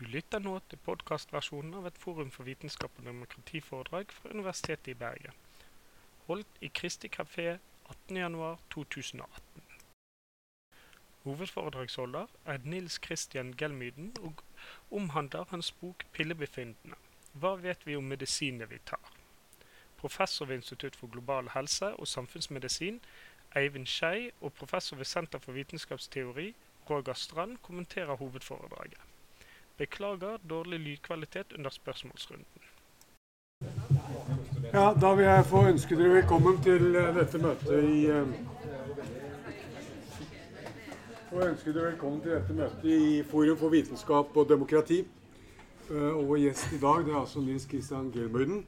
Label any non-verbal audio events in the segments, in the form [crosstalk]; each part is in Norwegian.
Du lytter nå til podkastversjonen av et Forum for vitenskap og demokrati-foredrag fra Universitetet i Bergen, holdt i Kristi kafé 18.1.2018. Hovedforedragsholder er Nils Christian Gelmyden og omhandler hans bok 'Pillebefindende'. Hva vet vi om medisinene vi tar?' Professor ved Institutt for global helse og samfunnsmedisin, Eivind Skei, og professor ved Senter for vitenskapsteori, Roger Strand, kommenterer hovedforedraget. Beklager dårlig lydkvalitet under spørsmålsrunden. Ja, Da vil jeg få ønske dere velkommen til eh, dette møtet i eh, få ønske dere velkommen til dette møtet i Forum for vitenskap og demokrati. Eh, Og vår gjest i dag det er altså Nils Christian Gelmøyden.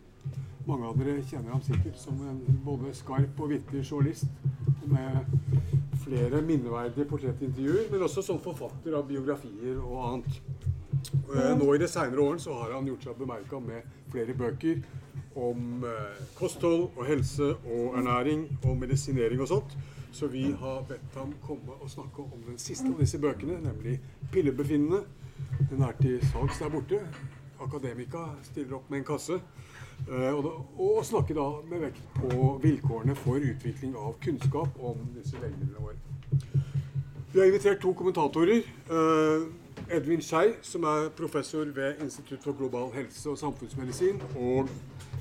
Mange av dere kjenner ham sikkert som en både skarp og vittig journalist med flere minneverdige portrettintervjuer, men også som forfatter av biografier og annet. Eh, Nå i de senere årene så har han gjort seg bemerka med flere bøker om eh, kosthold og helse og ernæring og medisinering og sånt. Så vi har bedt ham komme og snakke om den siste av disse bøkene, nemlig 'Pillebefinnende'. Den er til salgs der borte. Akademika stiller opp med en kasse. Eh, og, da, og snakke da med vekt på vilkårene for utvikling av kunnskap om disse legemidlene våre. Vi har invitert to kommentatorer. Edvin Skei, som er professor ved Institutt for global helse og samfunnsmedisin, og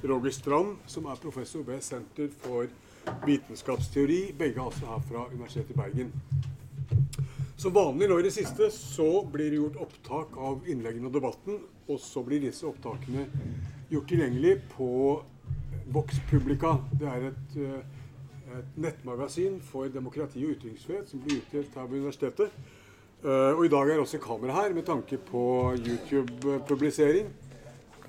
Roger Strand, som er professor ved Senter for vitenskapsteori, begge altså her fra Universitetet i Bergen. Som vanlig nå i det siste så blir det gjort opptak av innleggene og debatten, og så blir disse opptakene gjort tilgjengelig på Vox Publica. Det er et, eh, et nettmagasin for demokrati og ytringsfrihet som blir utdelt her ved universitetet. Eh, og i dag er også kamera her med tanke på YouTube-publisering.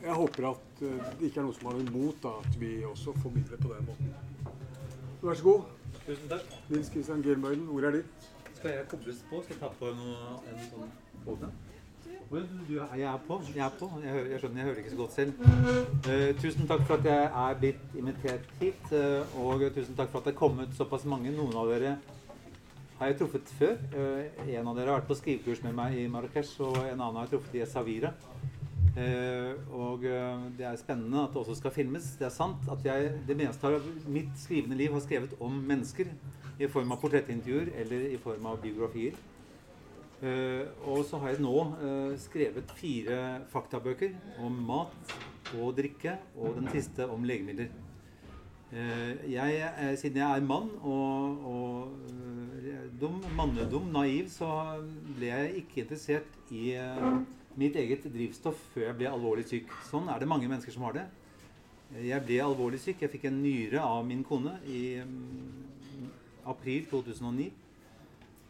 Jeg håper at eh, det ikke er noe som har noe imot da, at vi også formidler på den måten. Vær så god. Tusen takk. Nils Kristian Gelmøyden, ordet er ditt. Skal jeg kobles på? Skal jeg ta på noe, en sånn du, jeg er på. Jeg er på. Jeg, hører, jeg skjønner, jeg hører ikke så godt selv. Uh, tusen takk for at jeg er blitt invitert hit. Uh, og tusen takk for at det er kommet såpass mange. Noen av dere har jeg truffet før. Eh, en av dere har vært på skrivekurs med meg i Marrakech, og en annen har jeg truffet i Savira. Eh, og eh, det er spennende at det også skal filmes. Det er sant at jeg det meste av mitt skrivende liv har skrevet om mennesker i form av portrettintervjuer eller i form av biografier. Og så har jeg nå skrevet fire faktabøker om mat og drikke, og den siste om legemidler. Jeg, siden jeg er mann og, og dum, mannedum, naiv, så ble jeg ikke interessert i eh, mitt eget drivstoff før jeg ble alvorlig syk. Sånn er det mange mennesker som har det. Eh, Jeg ble alvorlig syk. Jeg fikk en nyre av min kone i mm, april 2009.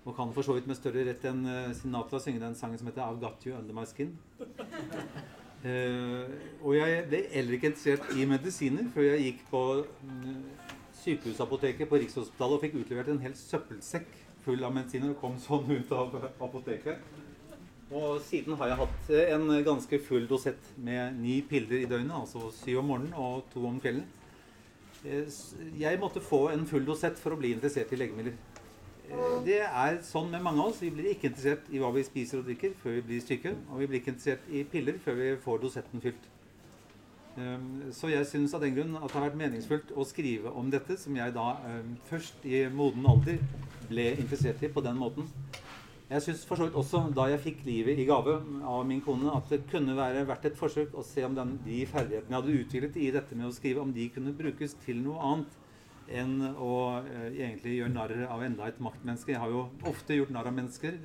Og kan for så vidt med større rett enn eh, Sinatra synge den sangen som heter 'I've Got You Under My Skin'. Uh, [laughs] og jeg ble heller ikke interessert i medisiner før jeg gikk på mm, sykehusapoteket på Rikshospitalet og fikk utlevert en hel søppelsekk full av medisiner og kom sånn ut av apoteket. Og siden har jeg hatt en ganske full dosett med ni piller i døgnet, altså syv om morgenen og to om kvelden. Eh, Jeg måtte få en full dosett for å bli interessert i legemidler. Eh, Det er sånn med mange av oss. Vi blir ikke interessert i hva vi spiser og drikker før vi blir syke. Og vi blir ikke interessert i piller før vi får dosetten fylt. Um, Så jeg syns av den grunn at det har vært meningsfullt å skrive om dette, som jeg da um, først i moden alder ble interessert i på den måten. Jeg syns for så vidt også, da jeg fikk livet i gave av min kone, at det kunne være verdt et forsøk å se om den, de ferdighetene jeg hadde utviklet i dette med å skrive, om de kunne brukes til noe annet enn å eh, egentlig gjøre narr av enda et maktmenneske. Jeg har jo ofte gjort narr av mennesker.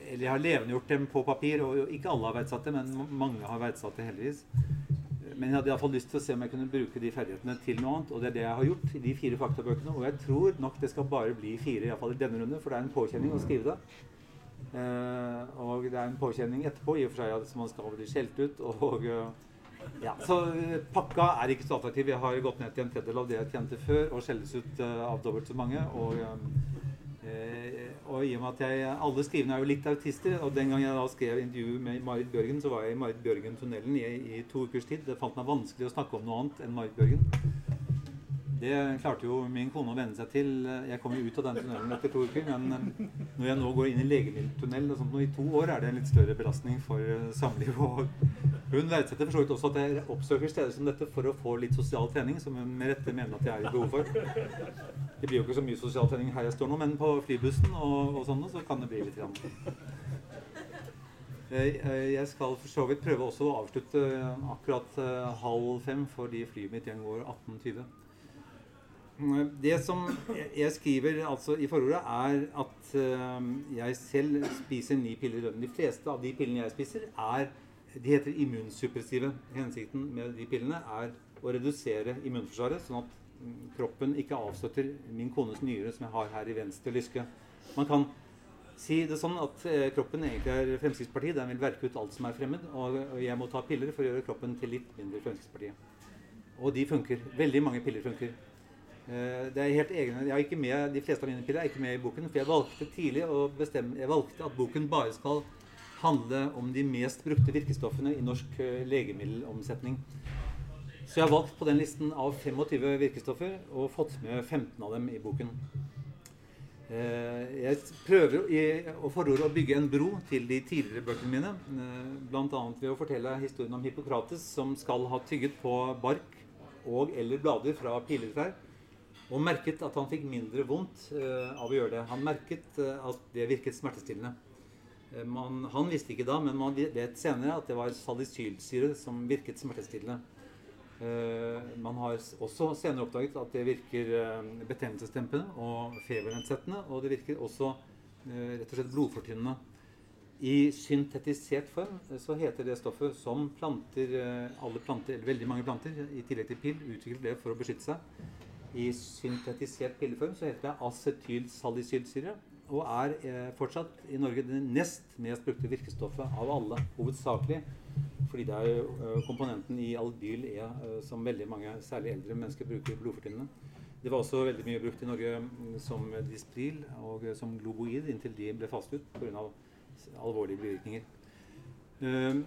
Eller jeg har levendegjort dem på papir, og ikke alle har verdsatt det, men mange har verdsatt det heldigvis. Men jeg hadde iallfall lyst til å se om jeg kunne bruke de ferdighetene til noe annet. Og det er det jeg har gjort i de fire faktabøkene. Og jeg tror nok det skal bare bli fire, iallfall i denne runde, for det er en påkjenning å skrive det. Uh, og det er en påkjenning etterpå, i og for seg at man skal bli skjelt ut. Og, uh, ja, så uh, pakka er ikke så attraktiv. Jeg har gått ned til en tredjedel av det jeg tjente før, og skjelles ut eh, av dobbelt så mange. Og, og i og med at jeg, alle skrivende er jo litt autister, og den gang jeg da skrev intervju med Marit Bjørgen, så var jeg i Marit Bjørgen-tunnelen i, i to ukers tid. Det fant meg vanskelig å snakke om noe annet enn Marit Bjørgen. Det klarte jo min kone å venne seg til. Jeg kom jo ut av den tunnelen etter to uker. Men eh, når jeg nå går inn i legemiddeltunnel og sånt, nå i to år, er det en litt større belastning for eh, samlivet. Og hun verdsetter for så vidt også at jeg oppsøker steder som dette for å få litt sosial trening, som hun med rette mener at jeg er i behov for. Det blir jo ikke så mye sosial trening her jeg står nå, men på flybussen og, og sånn, så kan det bli litt. Grann. Jeg skal for så vidt prøve også å avslutte akkurat halv fem, fordi flyet mitt går 18.20. Det som jeg skriver altså i forordet, er at uh, jeg selv spiser ni piller i døgnet. De fleste av de pillene jeg spiser, er de heter immunsuppressive. Hensikten med de pillene er å redusere immunforsvaret, sånn at mm, kroppen ikke avstøtter min kones nyre, som jeg har her i venstre lyske. Man kan si det sånn at uh, kroppen egentlig er Fremskrittspartiet. Den vil verke ut alt som er fremmed, og jeg må ta piller for å gjøre kroppen til litt mindre Fremskrittspartiet. Og de funker. Veldig mange piller funker. Eh, det er helt egen, jeg er ikke med, De fleste av mine piller er ikke med i boken. For jeg valgte tidlig å bestemme, jeg valgte at boken bare skal handle om de mest brukte virkestoffene i norsk eh, legemiddelomsetning. Så jeg har valgt på den listen av 25 virkestoffer og fått med 15 av dem i boken. Eh, jeg prøver å fororde å bygge en bro til de tidligere bøkene mine. Bl.a. ved å fortelle historien om Hippokrates, som skal ha tygget på bark og eller blader fra piletrær og merket at han fikk mindre vondt uh, av å gjøre det. Han merket uh, at det virket smertestillende. Uh, man, han visste ikke da, men man vet senere at det var salicylsyre som virket smertestillende. man har også senere oppdaget at det virker betennelsesdempende og febernedsettende. Og det virker også rett og slett blodfortynnende. I syntetisert form så heter det stoffet som planter, alle planter, eller veldig mange planter, i tillegg til pill, utvikler det for å beskytte seg i syntetisert pilleform så heter det acetylsalicylsyre. Og er eh, fortsatt i Norge det nest mest brukte virkestoffet av alle. Hovedsakelig fordi det er uh, komponenten i albyl E uh, som veldig mange, særlig eldre mennesker, bruker blodfortynnende. Det var også veldig mye brukt i Norge mm, som Dispril og uh, som Globoid inntil de ble fastet pga. alvorlige bivirkninger. Ehm,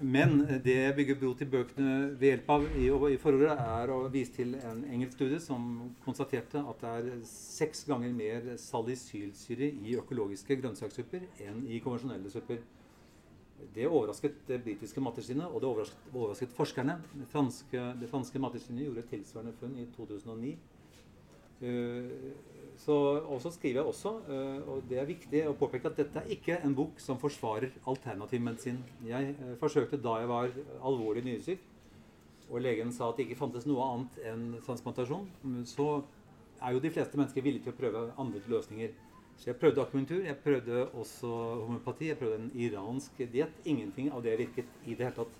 men det jeg bygger bro til bøkene ved hjelp av i, i forordet, er å vise til en engelsk studie som konstaterte at det er seks ganger mer salicylsyre i økologiske grønnsakssupper enn i konvensjonelle supper. Det overrasket det britiske mattilsynet, og det overrasket, overrasket forskerne. Det franske, franske mattilsynet gjorde et tilsvarende funn i 2009. Så, og så skriver jeg også, uh, og det er viktig å påpeke, at dette er ikke en bok som forsvarer alternativ medisin. Jeg uh, forsøkte da jeg var alvorlig nyresyk, og legen sa at det ikke fantes noe annet enn transplantasjon, så er jo de fleste mennesker villige til å prøve andre løsninger. Så jeg prøvde akumentur, jeg prøvde også homopati, jeg prøvde en iransk diett. Ingenting av det virket i det hele tatt.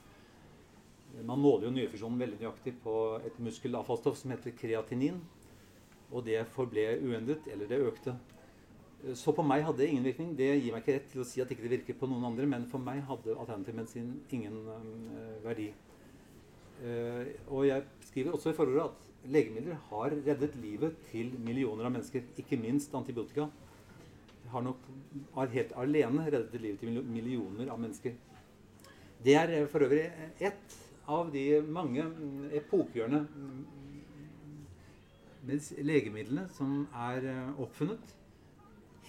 Man måler jo nyrefusjonen veldig nøyaktig på et muskelavfallsstoff som heter kreatinin og det forble uendret, eller det økte. Så på meg hadde det ingen virkning. Det gir meg ikke rett til å si at ikke det ikke virker på noen andre, men for meg hadde alternativ medisin ingen uh, verdi. Uh, og jeg skriver også i forordet at legemidler har reddet livet til millioner av mennesker. Ikke minst antibiotika. Har nok har helt alene reddet livet til millioner av mennesker. Det er for øvrig ett av de mange mm, epokehjørne legemidlene som er eh, oppfunnet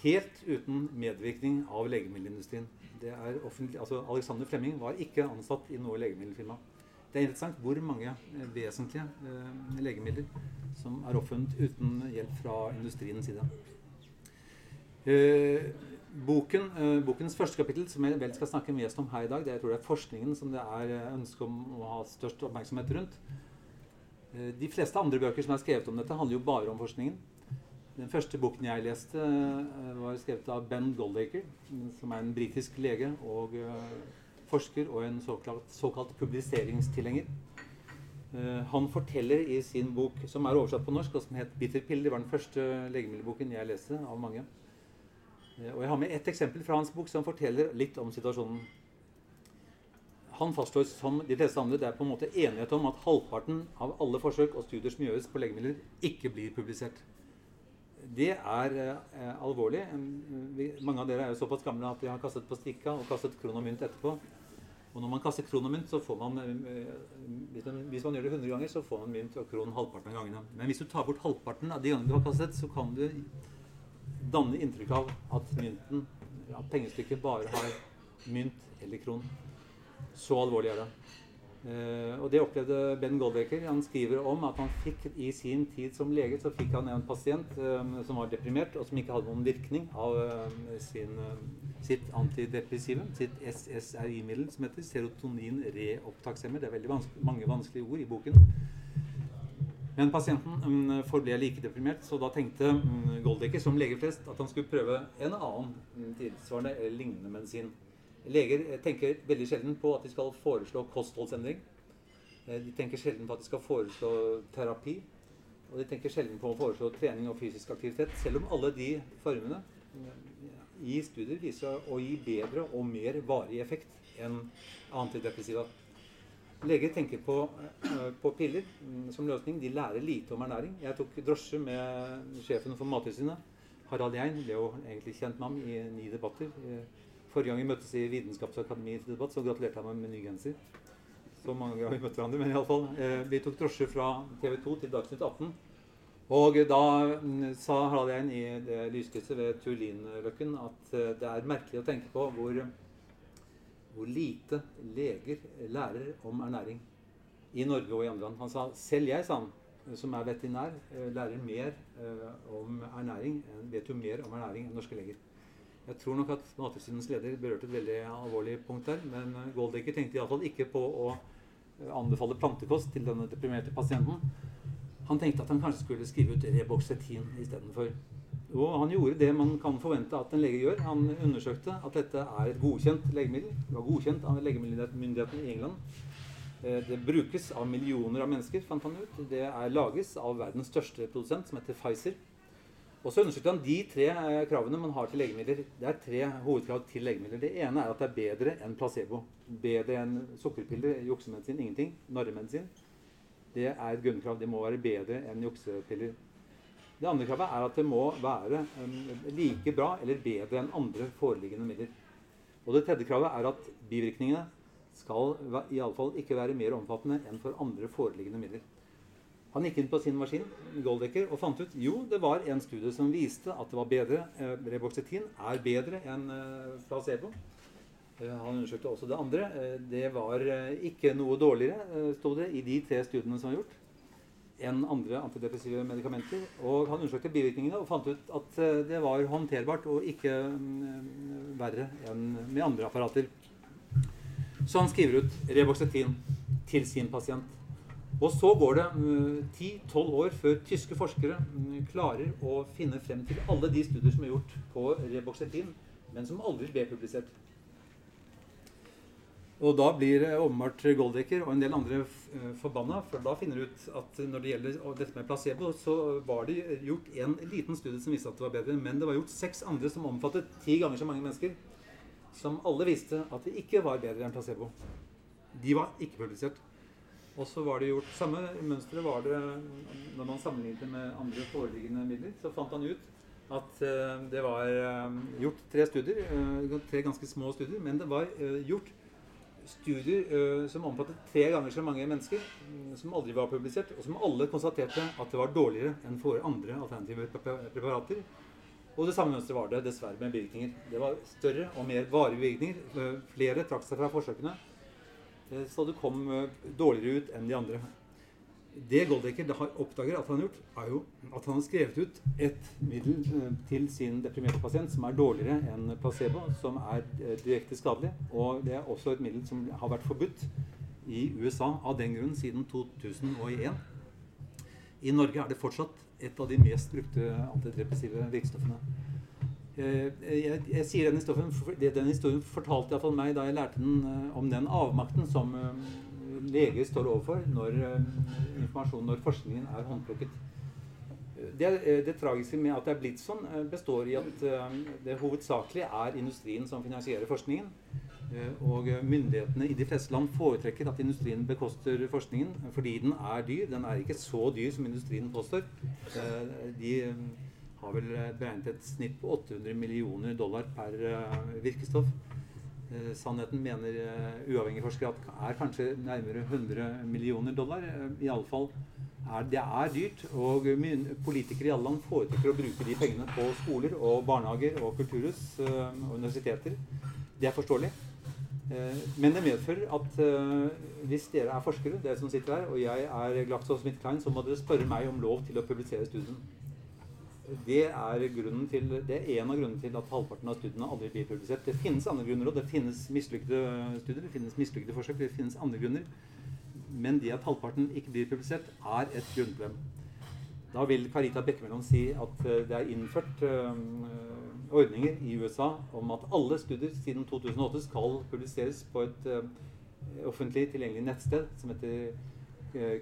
helt uten medvirkning av legemiddelindustrien. Altså Alexander Flemming var ikke ansatt i noe legemiddelfirma. Det er interessant hvor mange eh, vesentlige eh, legemidler som er oppfunnet uten hjelp fra industriens side. Eh, boken, eh, bokens første kapittel, som jeg vel skal snakke mest om her i dag, det jeg tror det er forskningen som det er ønske om å ha størst oppmerksomhet rundt. Eh, de fleste andre bøker som er skrevet om dette, handler jo bare om forskningen. Den første boken jeg leste, eh, var skrevet av Ben Goldacre, som er en britisk lege og eh, forsker og en såkalt, såkalt publiseringstilhenger. Han forteller i sin bok, som er oversatt på norsk, og som het 'Bitterpiller'. det var den første legemiddelboken jeg leste av mange. Og jeg har med ett eksempel fra hans bok som forteller litt om situasjonen han fastslår som de fleste andre det er på en måte enighet om at halvparten av alle forsøk og studier som gjøres på legemidler, ikke blir publisert. Det er eh, alvorlig. Vi, mange av dere er jo såpass gamle at de har kastet på stikka og kastet kron og mynt etterpå. Og når man kaster kron og mynt, så får man eh, hvis man, gjør det 100 ganger, så får man mynt og kron halvparten av gangene. Men hvis du tar bort halvparten av de gangene du har kastet, så kan du danne inntrykk av at mynten, at pengestykket bare har mynt eller kron. Så alvorlig er det. Uh, og det opplevde Ben Goldbecker. Han skriver om at han fikk i sin tid som lege så fikk han en pasient um, som var deprimert, og som ikke hadde noen virkning av um, sin, um, sitt antidepressive, sitt SSRI-middel som heter serotonin reopptakshemmer. Det er veldig vans mange vanskelige ord i boken. Men pasienten um, forble like deprimert, så da tenkte um, Goldecker som lege flest at han skulle prøve en annen um, tilsvarende eller lignende medisin. Leger eh, tenker veldig sjelden på at de skal foreslå kostholdsendring. Eh, de tenker sjelden på at de skal foreslå terapi. Og de tenker sjelden på å foreslå trening og fysisk aktivitet, selv om alle de formene eh, i studier viser å gi bedre og mer varig effekt enn antidepressiva. Leger tenker på, på, piller mm, som løsning. De lærer lite om ernæring. Jeg tok drosje med sjefen for Mattilsynet. Harald Jein ble jo egentlig kjent med ham i ni debatter. Forrige gang vi møttes i Vitenskapsakademiets debatt, så gratulerte jeg meg med ny genser. Så mange ganger vi møtte hverandre, men iallfall. Eh, vi tok drosje fra TV 2 til Dagsnytt 18. Og da mm, sa Harald Ein i det lyskrysset ved Turlinløkken at eh, det er merkelig å tenke på hvor, hvor lite leger lærer om ernæring i Norge og i andre land. Han sa selv jeg, sa han, som er veterinær, eh, lærer mer om ernæring, vet jo mer om ernæring enn norske leger. Jeg tror nok at Mattilsynets leder berørte et veldig alvorlig punkt der. Men eh, Goldecker tenkte iallfall ikke på å eh, anbefale plantekost til denne deprimerte pasienten. Han tenkte at han kanskje skulle skrive ut Reboxetin istedenfor. Og han gjorde det man kan forvente at en lege gjør. Han undersøkte at dette er et godkjent legemiddel. Det var godkjent av legemiddelmyndighetene i England. Eh, det brukes av millioner av mennesker, fant han ut. Det er lages av verdens største produsent, som heter Pfizer. Og så undersøkte han de tre eh, kravene man har til legemidler. Det er tre hovedkrav til legemidler. Det ene er at det er bedre enn placebo. Bedre enn sukkerpiller, juksemedisin, ingenting. Narremedisin. Det er et grunnkrav. Det må være bedre enn juksepiller. Det andre kravet er at det må være um, like bra eller bedre enn andre foreliggende midler. Og det tredje kravet er at bivirkningene skal iallfall ikke være mer omfattende enn for andre foreliggende midler. Han gikk inn på sin maskin Goldecker, og fant ut jo, det var en studie som viste at det var bedre. Eh, Reboxetin er bedre enn eh, placebo. Eh, han undersøkte også det andre. Eh, det var eh, ikke noe dårligere, eh, sto det, i de tre studiene som var gjort, enn andre antidepressive medikamenter. Og han undersøkte bivirkningene og fant ut at det var håndterbart og ikke mm, verre enn med andre apparater. Så han skriver ut Reboxetin til sin pasient. Og så går det mm, ti-tolv uh, år før tyske forskere um, klarer å finne frem til alle de studier som er gjort på reboxetin, men som aldri ble publisert. Og da blir åpenbart Goldecker og en del andre uh, forbanna, for da finner de ut at når det gjelder dette med placebo, så var det gjort en liten studie som viste at det var bedre, men det var gjort seks andre som omfattet ti ganger så mange mennesker, som alle viste at det ikke var bedre enn placebo. De var ikke publisert. Og så var det gjort samme mønsteret var det når man sammenlignet med andre foreliggende midler. Så fant han ut at uh, det var uh, gjort tre studier, uh, tre ganske små studier, men det var gjort studier som omfattet tre ganger så mange mennesker, som aldri var publisert, og som alle konstaterte at det var dårligere enn for andre alternative preparater. Og det samme mønsteret var det dessverre med bivirkninger. Det var større og mer varige virkninger. Flere trakk seg fra forsøkene. Eh, så det kom eh, dårligere ut enn de andre. Det Goldecker oppdager at han har gjort, er jo at han har skrevet ut et middel eh, til sin deprimerte pasient som er dårligere enn placebo, som er direkte skadelig. Og det er også et middel som har vært forbudt i USA av den grunn siden 2001. I Norge er det fortsatt et av de mest brukte antidepressive virkstoffene. Eh, jeg, jeg, sier den historien, den historien fortalte iallfall meg da jeg lærte den eh, om den avmakten som eh, leger står overfor når informasjonen, når forskningen er håndplukket. Det, det, tragiske med at det er blitt sånn, består i at det hovedsakelig er industrien som finansierer forskningen. Og myndighetene i de fleste land foretrekker at industrien bekoster forskningen fordi den er dyr. Den er ikke så dyr som industrien påstår. De har vel eh, beregnet et snitt på 800 millioner dollar per uh, virkestoff. Eh, sannheten mener eh, uavhengige forskere at er kanskje nærmere 100 millioner dollar. Eh, i alle fall er, Det er dyrt, og politikere i alle land foretrekker å bruke de pengene på skoler og barnehager og kulturhus og universiteter. Det er forståelig. Men det medfører at hvis dere er forskere, dere som sitter her, og jeg er Glaxo Smith Klein, så må dere spørre meg om lov til å publisere studien. Det er, til, det er, en av grunnene til at halvparten av studiene aldri blir publisert. Det finnes andre grunner òg. Det finnes mislykkede studier, det finnes mislykkede forsøk, det finnes andre grunner. Men det at halvparten ikke blir publisert, er et grunnproblem. Da vil Carita Bekkemellom si at eh, det er innført uh, ordninger i USA om at alle studier siden 2008 skal publiseres på et uh, offentlig tilgjengelig nettsted som heter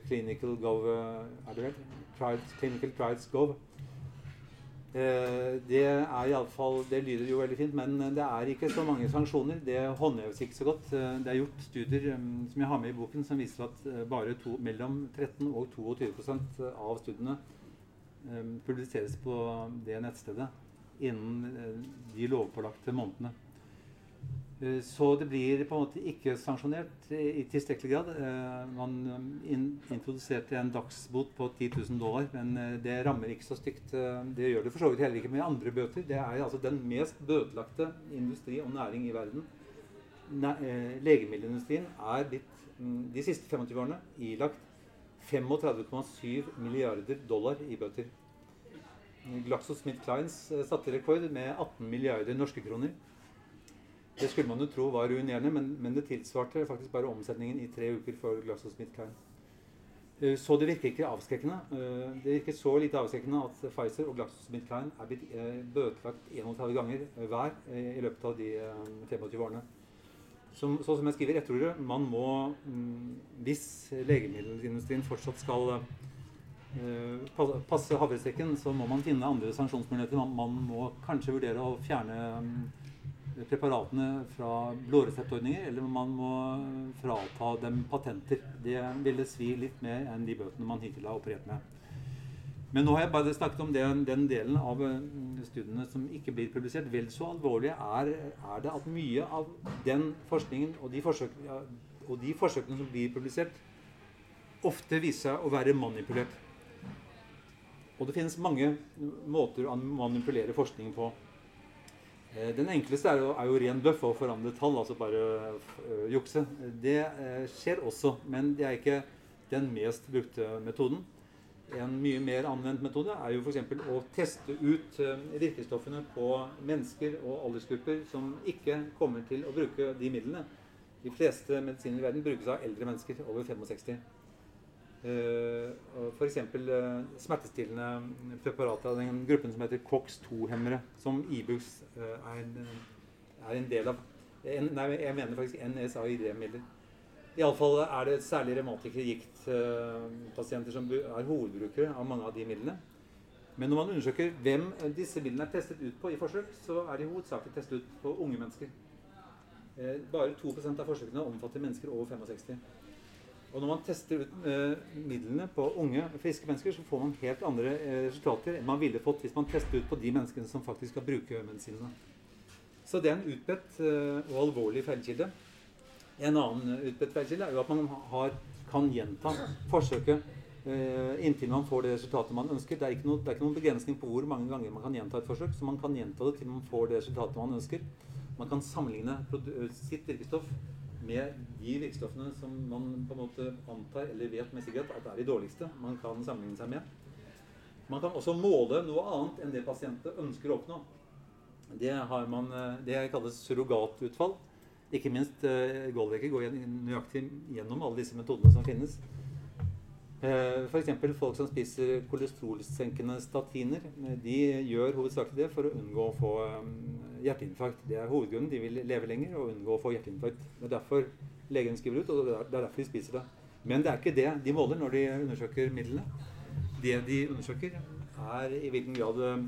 Clinical Gov, er det vel? Clinical Trials Gov. Eh, det er i alle fall, det lyder jo veldig fint, men det er ikke så mange sanksjoner. Det håndheves ikke så godt. Eh, det er gjort studier mm, som jeg har med i boken, som viser at eh, bare to, mellom 13 og 22% av studiene publiseres på det nettstedet innen de lovpålagte månedene. Eh, så det blir på en måte ikke sanksjonert i tilstrekkelig grad. Eh, man um, introduserte en dagsbot på 10 000 dollar, men eh, det rammer ikke så stygt. Det gjør det for så vidt heller ikke med andre bøter. Det er altså den mest bøtelagte industri og næring i verden. Legemiddelindustrien er blitt mm, de siste 25 årene ilagt 35,7 milliarder dollar i bøter. GlaxoSmithKlines satte rekord med 18 milliarder norske kroner. Det skulle man jo tro var ruinerende, men, men, det tilsvarte faktisk bare omsetningen i tre uker for GlaxoSmithKline. Eh, så det virker ikke avskrekkende. Eh, det virker så lite avskrekkende at Pfizer og GlaxoSmithKline er blitt eh, bøtelagt 31 ganger hver i løpet av de 25 årene. Som, så som jeg skriver i etterordet, man må, mm, hvis legemiddelindustrien fortsatt skal passe havresekken, så må man finne andre sanksjonsmuligheter. Man, man må kanskje vurdere å fjerne mm, preparatene fra blåreseptordninger, eller man må frata dem patenter. Det ville svi litt mer enn de bøtene man hittil har operert med. Men nå har jeg bare snakket om den, den delen av eh, studiene som ikke blir publisert. Vel så alvorlig er, er det at mye av den forskningen og de, forsøk, og de forsøkene som blir publisert, ofte viser seg å være manipulert. Og det finnes mange måter å manipulere forskningen på. Eh, den enkleste er jo, er jo ren bøff og forandre tall, altså bare uh, jukse. Det uh, skjer også, men det er ikke den mest brukte metoden. En mye mer anvendt metode er jo f.eks. å teste ut virkestoffene på mennesker og aldersgrupper som ikke kommer til å bruke de midlene. De fleste medisiner i verden brukes av eldre mennesker over 65. Uh, F.eks. Uh, smertestillende preparater av den gruppen som heter COX-2-hemmere, som Ibux uh, er, en, er, en, del av. En, nei, jeg mener faktisk NSAID-midler. Iallfall er det særlig revmatikere, giktpasienter, som er hovedbrukere av mange av de midlene. Men når man undersøker hvem disse midlene er testet ut på i forsøk, så er de hovedsakelig testet ut på unge mennesker. Eh, bare 2% av forsøkene omfatter mennesker over 65. Og når man tester ut eh, midlene på unge, friske mennesker, så får man helt andre eh, resultater enn man ville fått hvis man testet ut på de menneskene som faktisk skal bruke medisinene. Så det er en utbredt eh, og alvorlig feilkilde. En annen utbredt feilkilde er jo at man har, kan gjenta forsøket eh, inntil man får det resultatet man ønsker. Det er, noe, det er, ikke noen begrensning på hvor mange ganger man kan gjenta et forsøk, så man kan gjenta det til man får det resultatet man ønsker. Man kan sammenligne sitt virkestoff med de virkestoffene som man på en måte antar eller vet med sikkerhet at er de dårligste man kan sammenligne seg med. Man kan også måle noe annet enn det pasienten ønsker å oppnå. Det, har man, eh, det kalles surrogatutfall. Ikke minst eh, går nøyaktig gjennom alle disse metodene som finnes. Eh, F.eks. folk som spiser kolesterolsenkende statiner. Eh, de gjør hovedsakelig det for å unngå å få hjerteinfarkt. Det er hovedgrunnen. De vil leve lenger og unngå å få hjerteinfarkt. Det er derfor legen skriver ut, og det er derfor de spiser det. Men det er ikke det de måler når de undersøker midlene. Det de undersøker, er i hvilken grad eh,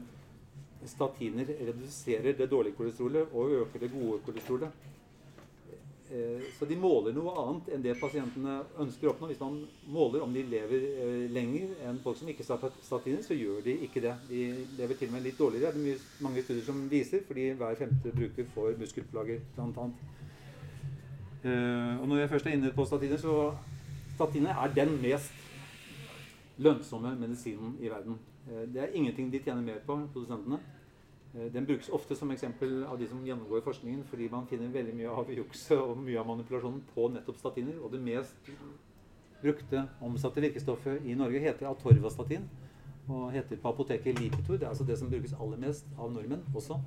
statiner reduserer det dårlige kolesterolet og øker det gode kolesterolet. Eh, så de måler noe annet enn det pasientene ønsker å oppnå. Hvis man måler om de lever eh, lenger enn folk som ikke har statiner, så gjør de ikke det. De lever til og med litt dårligere. Det er mange studier som viser, fordi hver femte bruker får muskelplager bl.a. Eh, og når jeg først er inne på statiner, så statiner er den mest lønnsomme medisinen i verden. Det er ingenting de tjener mer på, produsentene. Eh, den brukes ofte som eksempel av de som gjennomgår forskningen, fordi man finner veldig mye av jukset og mye av manipulasjonen på nettopp statiner. Og det mest brukte omsatte virkestoffet i Norge heter atorvastatin. Og heter på apoteket Lipitor. Det er altså det som brukes aller mest av nordmenn også.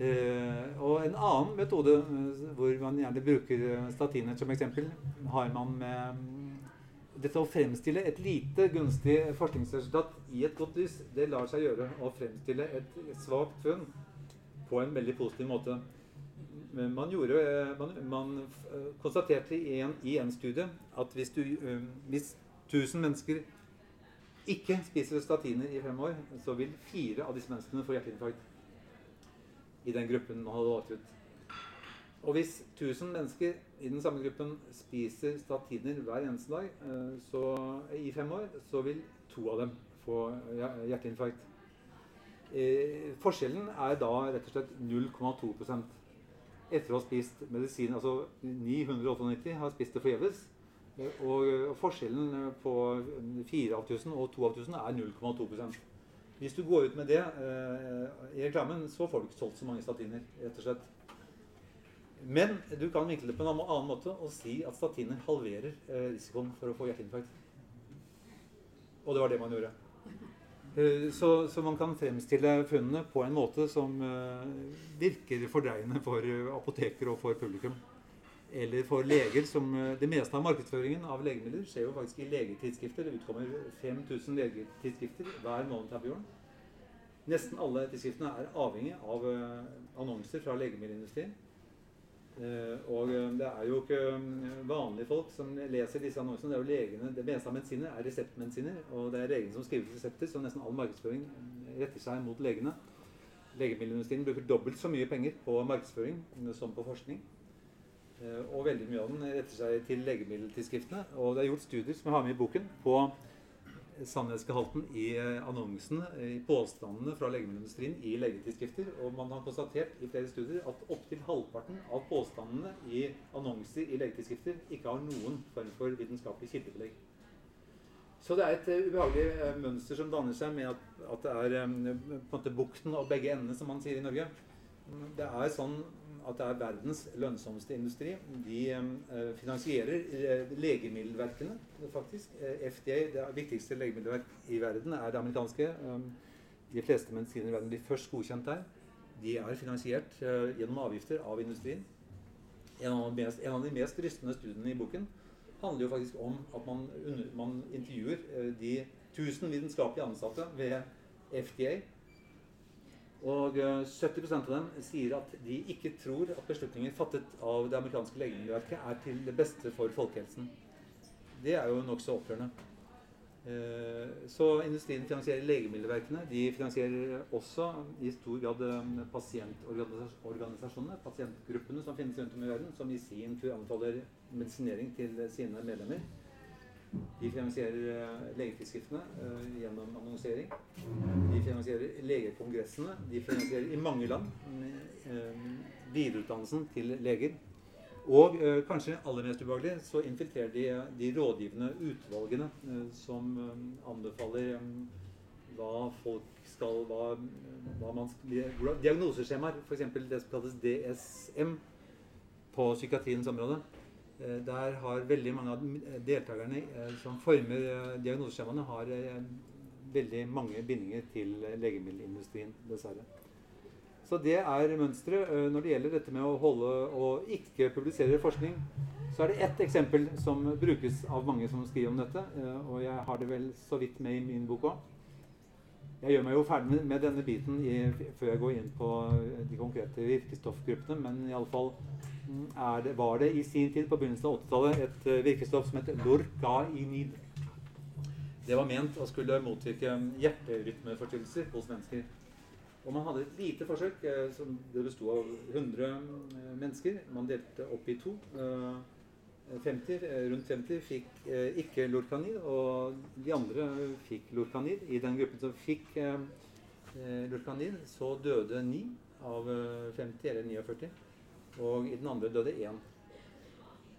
Eh, og en annen metode eh, hvor man gjerne bruker statiner som eksempel, har man med dette å fremstille et lite gunstig forskningsresultat i et godt lys, det lar seg gjøre å fremstille et svakt funn på en veldig positiv måte. Man, gjorde, man, man konstaterte i en, i en, studie at hvis, du, hvis 1000 mennesker ikke spiser statiner i fem år, så vil fire av disse menneskene få hjerteinfarkt i den gruppen man hadde valgt ut. Og hvis 1000 mennesker i den samme gruppen spiser statiner hver eneste dag eh, så, i fem år, så vil to av dem få hjerteinfarkt. Eh, forskjellen er da rett og slett 0,2% Etter å ha spist medisin Altså 998 har spist det forgjeves. Eh, og forskjellen på 4 av 1000 og 2 av 1000 er 0,2% hvis du går ut med det i reklamen, så får du ikke solgt så mange statiner. rett og slett. Men du kan vinkle det på en annen måte og si at statiner halverer eh, risikoen for å få hjerteinfarkt. Og det var det man gjorde. Eh, så, så, man kan fremstille funnene på en måte som eh, virker fordreiende for apoteker og for publikum eller for leger som Det meste av markedsføringen av legemidler skjer jo faktisk i legetidsskrifter. Det utkommer 5000 legetidsskrifter hver måned til Bjørn. Nesten alle tidsskriftene er avhengig av annonser fra legemiddelindustrien. Uh, og det er jo ikke vanlige folk som leser disse annonsene. Det er jo legene, det meste av medisiner er reseptmedisiner. Og det er legene som skriver resepter, så nesten all markedsføring retter seg mot legene. Legemiddelindustrien bruker dobbelt så mye penger på markedsføring som på forskning. Eh, og veldig mye av den retter seg til legemiddeltidsskriftene. Og det er gjort studier som jeg har med i boken, på sannhetsgehalten i eh, annonsene, i påstandene fra legemiddelindustrien i legetidsskrifter. Og man har konstatert i flere studier at opptil halvparten av påstandene i annonser i legetidsskrifter ikke har noen form for vitenskapelig kildebelegg. Så det er et uh, ubehagelig mønster som danner seg med at, at det er på en måte bukten og begge endene, som man sier i Norge. Det er sånn at det er verdens lønnsomste industri. De eh, finansierer eh, legemiddelverkene, faktisk. Eh, FDA, det viktigste legemiddelverk i verden, er det amerikanske. De fleste medisiner i verden blir først godkjent der. De er finansiert gjennom avgifter av industrien. En av, mest, en av de mest rystende studiene i boken handler jo faktisk om at man, man intervjuer de tusen vitenskapelige ansatte ved FDA og 70 eh, av dem sier at de ikke tror at beslutninger fattet av det amerikanske legemiddelverket er til det beste for folkehelsen. Det er jo nokså opprørende. Eh, så industrien finansierer legemiddelverkene. De finansierer også i stor grad eh, pasientorganisasjonene, pasientgruppene som finnes rundt om i verden, som i sin tur anbefaler medisinering til sine medlemmer. De finansierer eh, legetidsskriftene uh, gjennom annonsering. De finansierer legekongressene. De finansierer i mange land uh, videreutdannelsen til leger. Og kanskje aller mest ubehagelig så infiltrerer de de rådgivende utvalgene som anbefaler hva folk skal hva, hva man Diagnoseskjemaer, f.eks. det som kalles DSM på psykiatriens område. Eh, der har veldig mange av deltakerne eh, som former eh, diagnoseskjemaene, har veldig mange bindinger til legemiddelindustrien, dessverre. Så det er mønsteret. Når det gjelder dette med å holde og ikke publisere forskning, så er det ett eksempel som brukes av mange som skriver om dette. Og jeg har det vel så vidt med i min bok òg. Jeg gjør meg jo ferdig med denne biten i, før jeg går inn på de konkrete virkestoffgruppene, men iallfall det, var det i sin tid på begynnelsen av 80-tallet et uh, virkestoff som het lorgainid. Det var ment å skulle motvirke hjerterytmeforstyrrelser hos mennesker. Og man hadde et lite forsøk uh, som det besto av 100 uh, mennesker. Man delte opp i to. 50, rundt 50 fikk ikke lorkanid, og de andre fikk lorkanid. I den gruppen som fikk lorkanid, så døde 9 av 50, eller 49. Og i den andre døde én.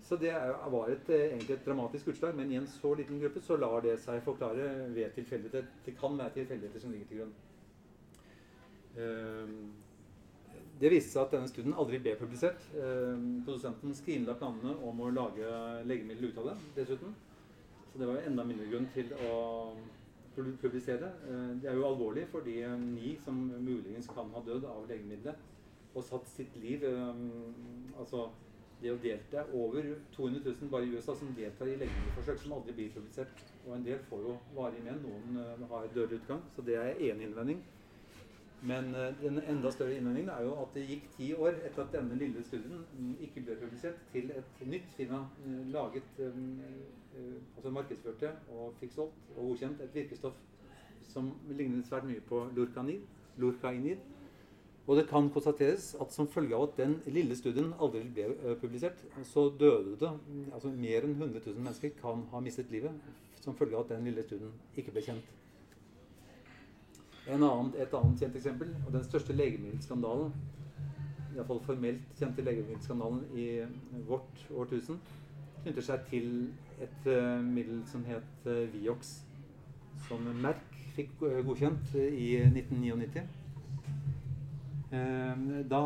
Så det var et, eh, egentlig et dramatisk utslag, men i en så liten gruppe så lar det seg forklare ved tilfeldigheter. Det kan være tilfeldigheter som ligger til grunn. Eh, det viste seg at denne studien aldri ble publisert. Eh, produsenten skrinla planene om å lage legemiddel ut av det, dessuten. Så det var enda mindre grunn til å publisere. Eh, det er jo alvorlig for de ni som muligens kan ha dødd av legemiddelet og satt sitt liv um, Altså det å delta er over 200 000 bare i USA som deltar i legemiddelforsøk som aldri blir publisert. Og en del får jo varig men, noen uh, har dødelig utgang. Så det er én innvending. Men uh, den enda større innvendingen er jo at det gikk ti år etter at denne lille studien um, ikke ble publisert, til et nytt firma uh, laget um, Altså markedsførte og fikk solgt og godkjent et virkestoff som lignet svært mye på lurkanid. lurkainid. Og det kan konstateres at som følge av at den lille studien aldri ble eh, publisert, så døde det altså mer enn 100 000 mennesker kan ha mistet livet som følge av at den lille studien ikke ble kjent. En annen, et annet kjent eksempel, og den største legemiddelskandalen, iallfall formelt kjente legemiddelskandalen i vårt årtusen, knytter seg til et eh, middel som het uh, Vioxx, som Merck fikk eh, godkjent eh, i 1999. Eh, Da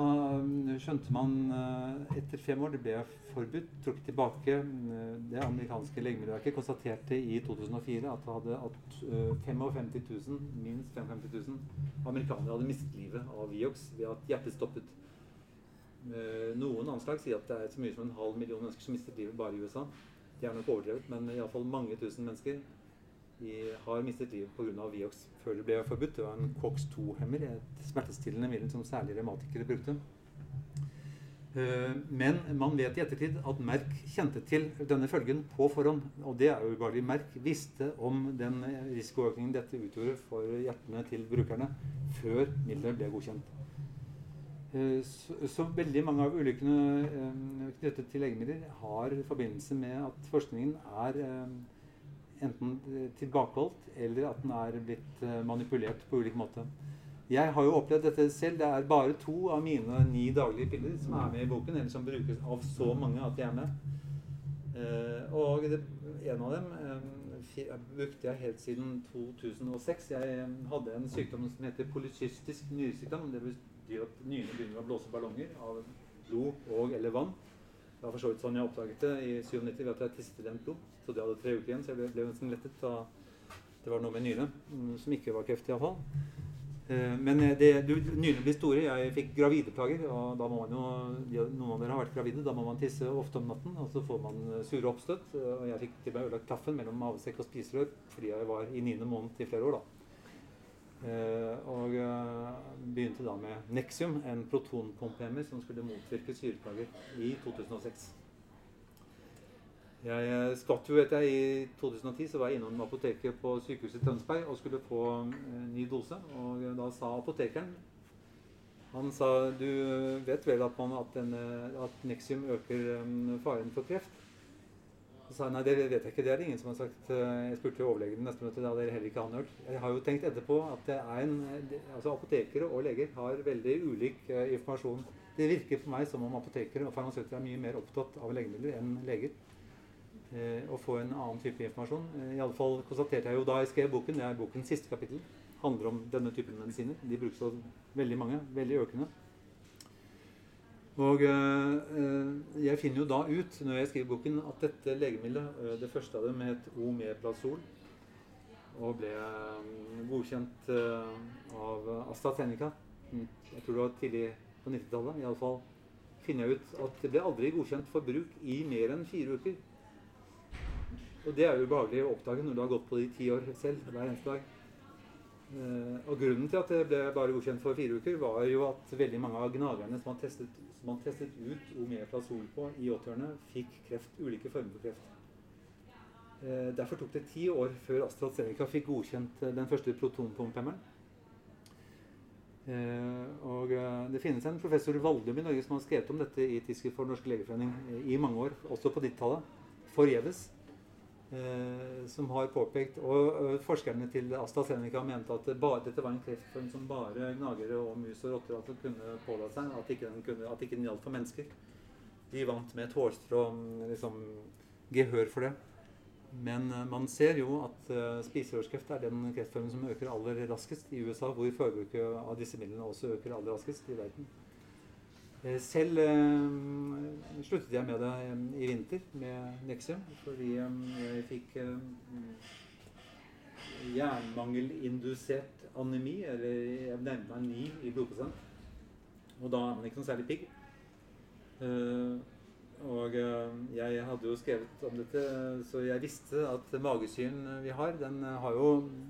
mm, skjønte man eh, etter fem år det ble forbudt, trukket tilbake. eh, Det amerikanske legemiddelverket konstaterte i 2004 at, det hadde, at eh, 55 000, minst 55 000 amerikanere hadde mistet livet av Vioxx ved at hjertet stoppet. Eh, Noen anslag sier at det er så mye som en halv million mennesker som mistet livet bare i USA. De er nok overdrevet, men iallfall mange tusen mennesker i, har mistet livet pga. Viox før det ble forbudt. Det var en COX-2-hemmer, et smertestillende middel som særlig revmatikere brukte. Eh, Men man vet i ettertid at Merck kjente til denne følgen på forhånd. Og det er jo ubehagelig. Merck visste om den risikoøkningen dette utgjorde for hjertene til brukerne før middelet ble godkjent. Eh, Så, så veldig mange av ulykkene eh, knyttet til legemidler har forbindelse med at forskningen er enten eh, tilbakeholdt eller at den er blitt eh, manipulert på ulik måte. Jeg har jo opplevd dette selv. Det er bare to av mine ni daglige piller som er med i boken, eller som brukes av så mange at de er med. Eh, og en av dem eh, brukte jeg helt siden 2006. Jeg hadde en sykdom som heter polycystisk nyresykdom. Det betyr at nyrene begynner å blåse ballonger av blod og eller vann. Det var for så vidt sånn jeg oppdaget det i 97 ved at jeg tisset rent blod. Så det hadde tre uker igjen, så jeg ble, ble nesten lettet da det var noe med nyrene mm, som ikke var kreft iallfall. Eh, men eh, det, du, nyrene blir store. Jeg fikk gravideplager. Og da må man jo, de, noen av dere har vært gravide. Da må man tisse ofte om natten, og så får man eh, sure oppstøt. Og jeg fikk til meg ødelagt kaffen mellom mavesekk og spiserør fordi jeg var i niende måned i flere år. da. Og begynte da med Nexium, en protonpumpehemmer som skulle motvirke syreplager i 2006. Jeg eh, skvatt jo vet jeg i 2010 så var jeg innom apoteket på sykehuset i Tønsberg og skulle få eh, ny dose. Og da sa apotekeren Han sa du vet vel at, man, at, denne, at Nexium øker eh, faren for kreft? Så sa jeg nei, det vet jeg ikke. Det er det ingen som har sagt. Jeg spurte overlegen i neste møte. Det hadde heller ikke han hørt. Jeg har jo tenkt etterpå at det er en, altså apotekere og leger har veldig ulik informasjon. Det virker på meg som om apotekere og farmasøyter er mye mer opptatt av legemidler enn leger. Eh, å få en annen type informasjon. Eh, I alle fall konstaterte jeg jo da jeg skrev boken, det er bokens siste kapittel, handler om denne typen medisiner. De brukes av veldig mange, veldig økende. Og eh, eh, jeg finner jo da ut, når jeg skriver boken, at dette legemiddelet, eh, det første av dem het Omeplazol. og ble eh, godkjent eh, av AstraZeneca. Mm, Jeg tror det var tidlig på 90-tallet. Iallfall finner jeg ut at det ble aldri godkjent for bruk i mer enn fire uker. Og det er jo ubehagelig å oppdage når du har gått på det i ti år selv, hver eneste dag. Eh, og grunnen til at det ble bare godkjent for fire uker, var jo at veldig mange av gnagerne som man testet, som man testet ut omeprazol på i 80-årene, fikk kreft, ulike former for kreft. Eh, derfor tok det ti år før AstraZeneca fikk godkjent eh, den første protonpumpemmeren. Eh, og det finnes en professor Valdum i Norge som har skrevet om dette i Tidsskrift for Norsk Legeforening i mange år, også på 90-tallet, forgjeves. Eh, som har påpekt Og eh, forskerne til AstraZeneca mente at bare, dette var en kreftform som bare gnagere og mus og rotter altså kunne pådra seg, at ikke den, kunne, at ikke gjaldt for mennesker. de vant med et hårstrå liksom, gehør for det. Men uh, man ser jo at spiserørskreft er den kreftformen som øker aller raskest i USA, hvor forbruket av disse midlene også øker aller raskest i verden. Uh, selv sluttet jeg med det i vinter med Nexium, fordi jeg fikk jernmangelindusert anemi, eller jeg nevnte meg ni i blodprosent. Og da er man ikke noe særlig pigg. Uh, og jeg hadde jo skrevet om dette, så jeg visste at magesyren vi har, den har jo,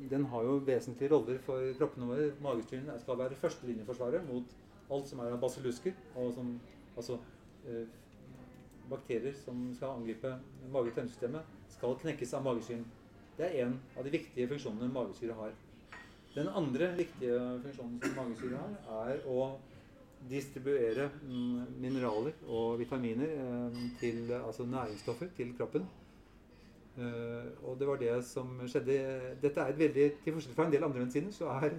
den har jo vesentlige roller for kroppene våre. Magesyren skal være førstelinjeforsvaret mot alt som er av basillusker, som, altså eh, bakterier som skal angripe mage-tarmsystemet, skal knekkes av magesyren. Det er en av de viktige funksjonene magesyre har. Den andre viktige funksjonen som magesyre har, er å distribuere mm, mineraler og vitaminer eh, til altså næringsstoffer til kroppen. Eh, og det var det som skjedde. Dette er et veldig, Til forskjell fra en del andre medisiner så er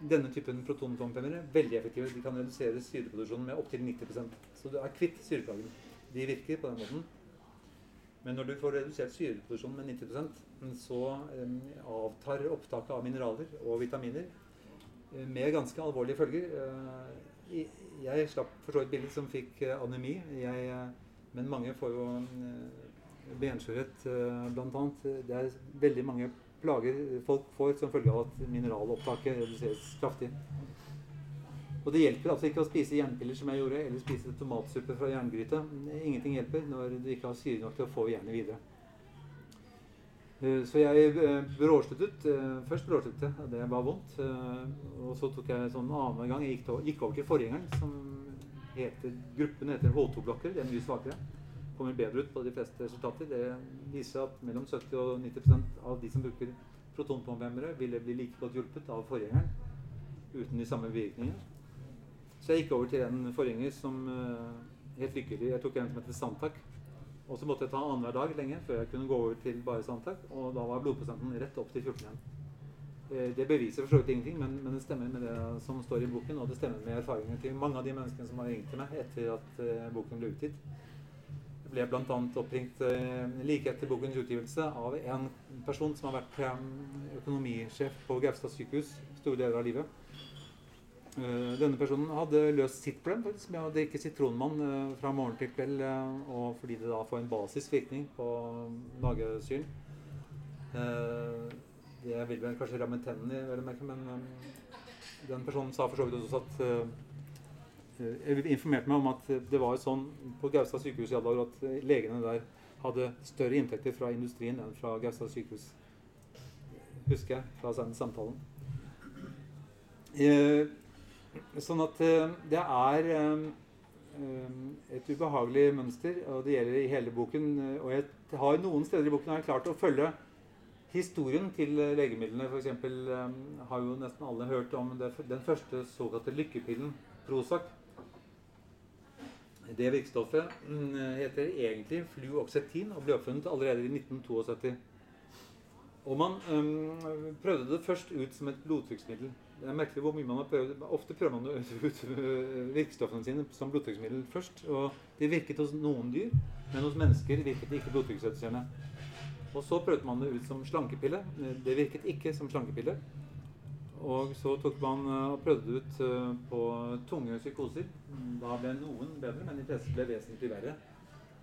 denne typen protonpumphemmere veldig effektive. De kan redusere syreproduksjonen med opptil 90% Så du er kvitt syreplagen. De virker på den måten. Men når du får redusert syreproduksjonen med 90% så avtar opptaket av mineraler og vitaminer uh, med ganske alvorlige følger. Uh, jeg slapp for så vidt bildet som fikk uh, anemi, jeg, men mange får jo benskjørhet bl.a. Det er veldig mange plager folk får som følge av at mineralopptaket reduseres kraftig. Og det hjelper altså ikke å spise jernpiller som jeg gjorde, eller spise tomatsuppe fra jerngryte. Ingenting hjelper når du ikke har syre nok til å få jernet videre. Eh, så jeg eh, bråsluttet. Eh, først bråsluttet jeg, det var vondt. Og så tok jeg sånn annen gang Jeg gikk over til forgjengeren, som heter Gruppen heter H2-blokker. Det er mye svakere. Kommer bedre ut på de fleste resultater. Det viser at mellom 70 og 90% av de som bruker protonpumphemmere, ville bli like godt hjulpet av forgjengeren uten de samme virkningene. Så jeg gikk over til en forgjenger som uh, helt lykkelig Jeg tok en som heter Santac. Og så måtte jeg ta annenhver dag lenge før jeg kunne gå over til bare Santac. Og da var blodprosenten rett opp til 14 igjen. Eh, det beviser for så vidt ingenting, men, men, det stemmer med det som står i boken. Og det stemmer med erfaringene til mange av de menneskene som har ringt til meg etter at uh, boken ble utgitt. Jeg ble bl.a. oppringt uh, like etter bokens utgivelse av en person som har vært um, økonomisjef på Gaustad sykehus store deler av livet. Eh, denne personen hadde løst sitt problem faktisk, med å drikke sitronmann uh, fra morgen til kveld, og fordi det da får en basisvirkning på magesyren. det vil vel kanskje ramme tennene, men den personen sa for så vidt også at Jeg informerte meg om at det var sånn på Gaustad sykehus i alle dager at legene der hadde større inntekter fra industrien enn fra Gaustad sykehus. Husker jeg fra den samtalen. Sånn at eh, det er eh, eh, et ubehagelig mønster, og det gjelder i hele boken. Og jeg har noen steder i boken har jeg klart å følge historien til legemidlene. F.eks. har jo nesten alle hørt om den første såkalte lykkepillen, Prozac. Det virkestoffet mm, heter egentlig fluoxetin og ble oppfunnet allerede i 1972. Og man øhm, prøvde det først ut som et blodtrykksmiddel. Det er merkelig hvor mye man har prøvd. Ofte prøver man [laughs] ut virkestoffene sine som blodtrykksmiddel først. Og det virket hos noen dyr, men hos mennesker virket det ikke blodtrykksreduserende. Og så prøvde man det ut som slankepille. Det virket ikke som slankepille. Og så tok man eh, og prøvde ut eh, på tunge psykoser. Da ble noen bedre, men de fleste ble vesentlig verre.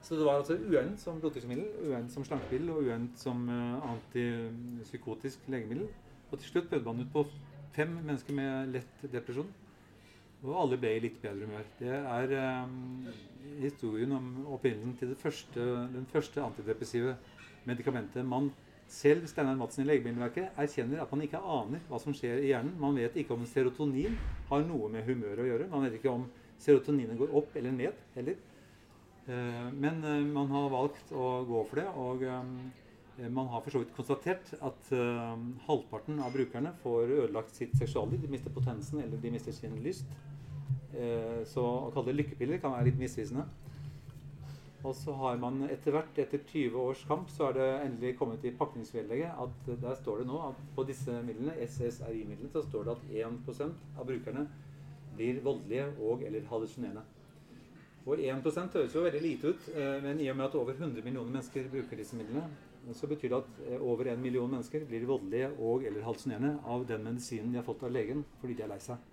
Så det var altså uegnet som blodtrykksmiddel, uegnet som slankemiddel og uegnet som eh, antipsykotisk legemiddel. Og til slutt prøvde man ut på fem mennesker med lett depresjon. Og alle ble i litt bedre humør. Det er um, historien om opprinnelsen til første, den første antidepressive medikamentet. Man selv Steinar Madsen i Legemiddelverket erkjenner at man ikke aner hva som skjer i hjernen. Man vet ikke om serotonin har noe med humøret å gjøre. Man vet ikke om serotoninet går opp eller ned heller. Uh, men uh, man har valgt å gå for det. og Eh, man har for så vidt konstatert at halvparten av brukerne får ødelagt sitt seksualliv. De mister potensen eller de mister sin lyst. Så å kalle det lykkepiller kan være litt misvisende. Og så har man etter hvert, etter 20 års kamp, så har det endelig kommet i pakningsvedlegget at der står det nå at på disse midlene, SSRI-midlene, så står det at 1% av brukerne blir voldelige og eller hallusinerende. Og 1% høres jo veldig lite ut, eh, men i og med at over 100 millioner mennesker bruker disse midlene, så betyr det at eh, over 1 million mennesker blir voldelige og eller hallusinerende av den medisinen de har fått av legen fordi de er lei seg.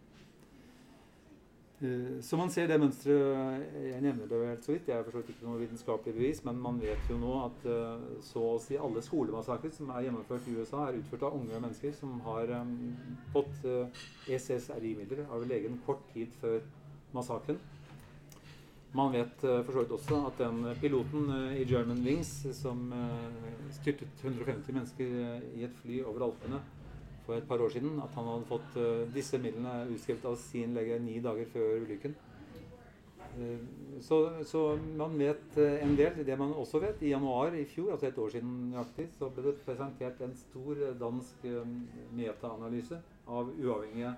Eh, så man ser det mønsteret Jeg nevner det helt så vidt. Jeg er for ikke noe vitenskapelig bevis, men man vet jo nå at eh, så å si alle skolemassakrer som er gjennomført i USA, er utført av unge mennesker som har fått uh, SSRI-midler av legen kort tid før massakren. Man vet for så vidt også at den piloten i German Wings som styrtet 150 mennesker i et fly over Alpene, for et par år siden at han hadde fått uh, disse midlene utskrevet av sin lege ni dager før ulykken. Uh, så, så, man vet uh, en del. Det man også vet, i januar i fjor, altså et år siden nøyaktig, så ble det presentert en stor dansk metaanalyse av uavhengige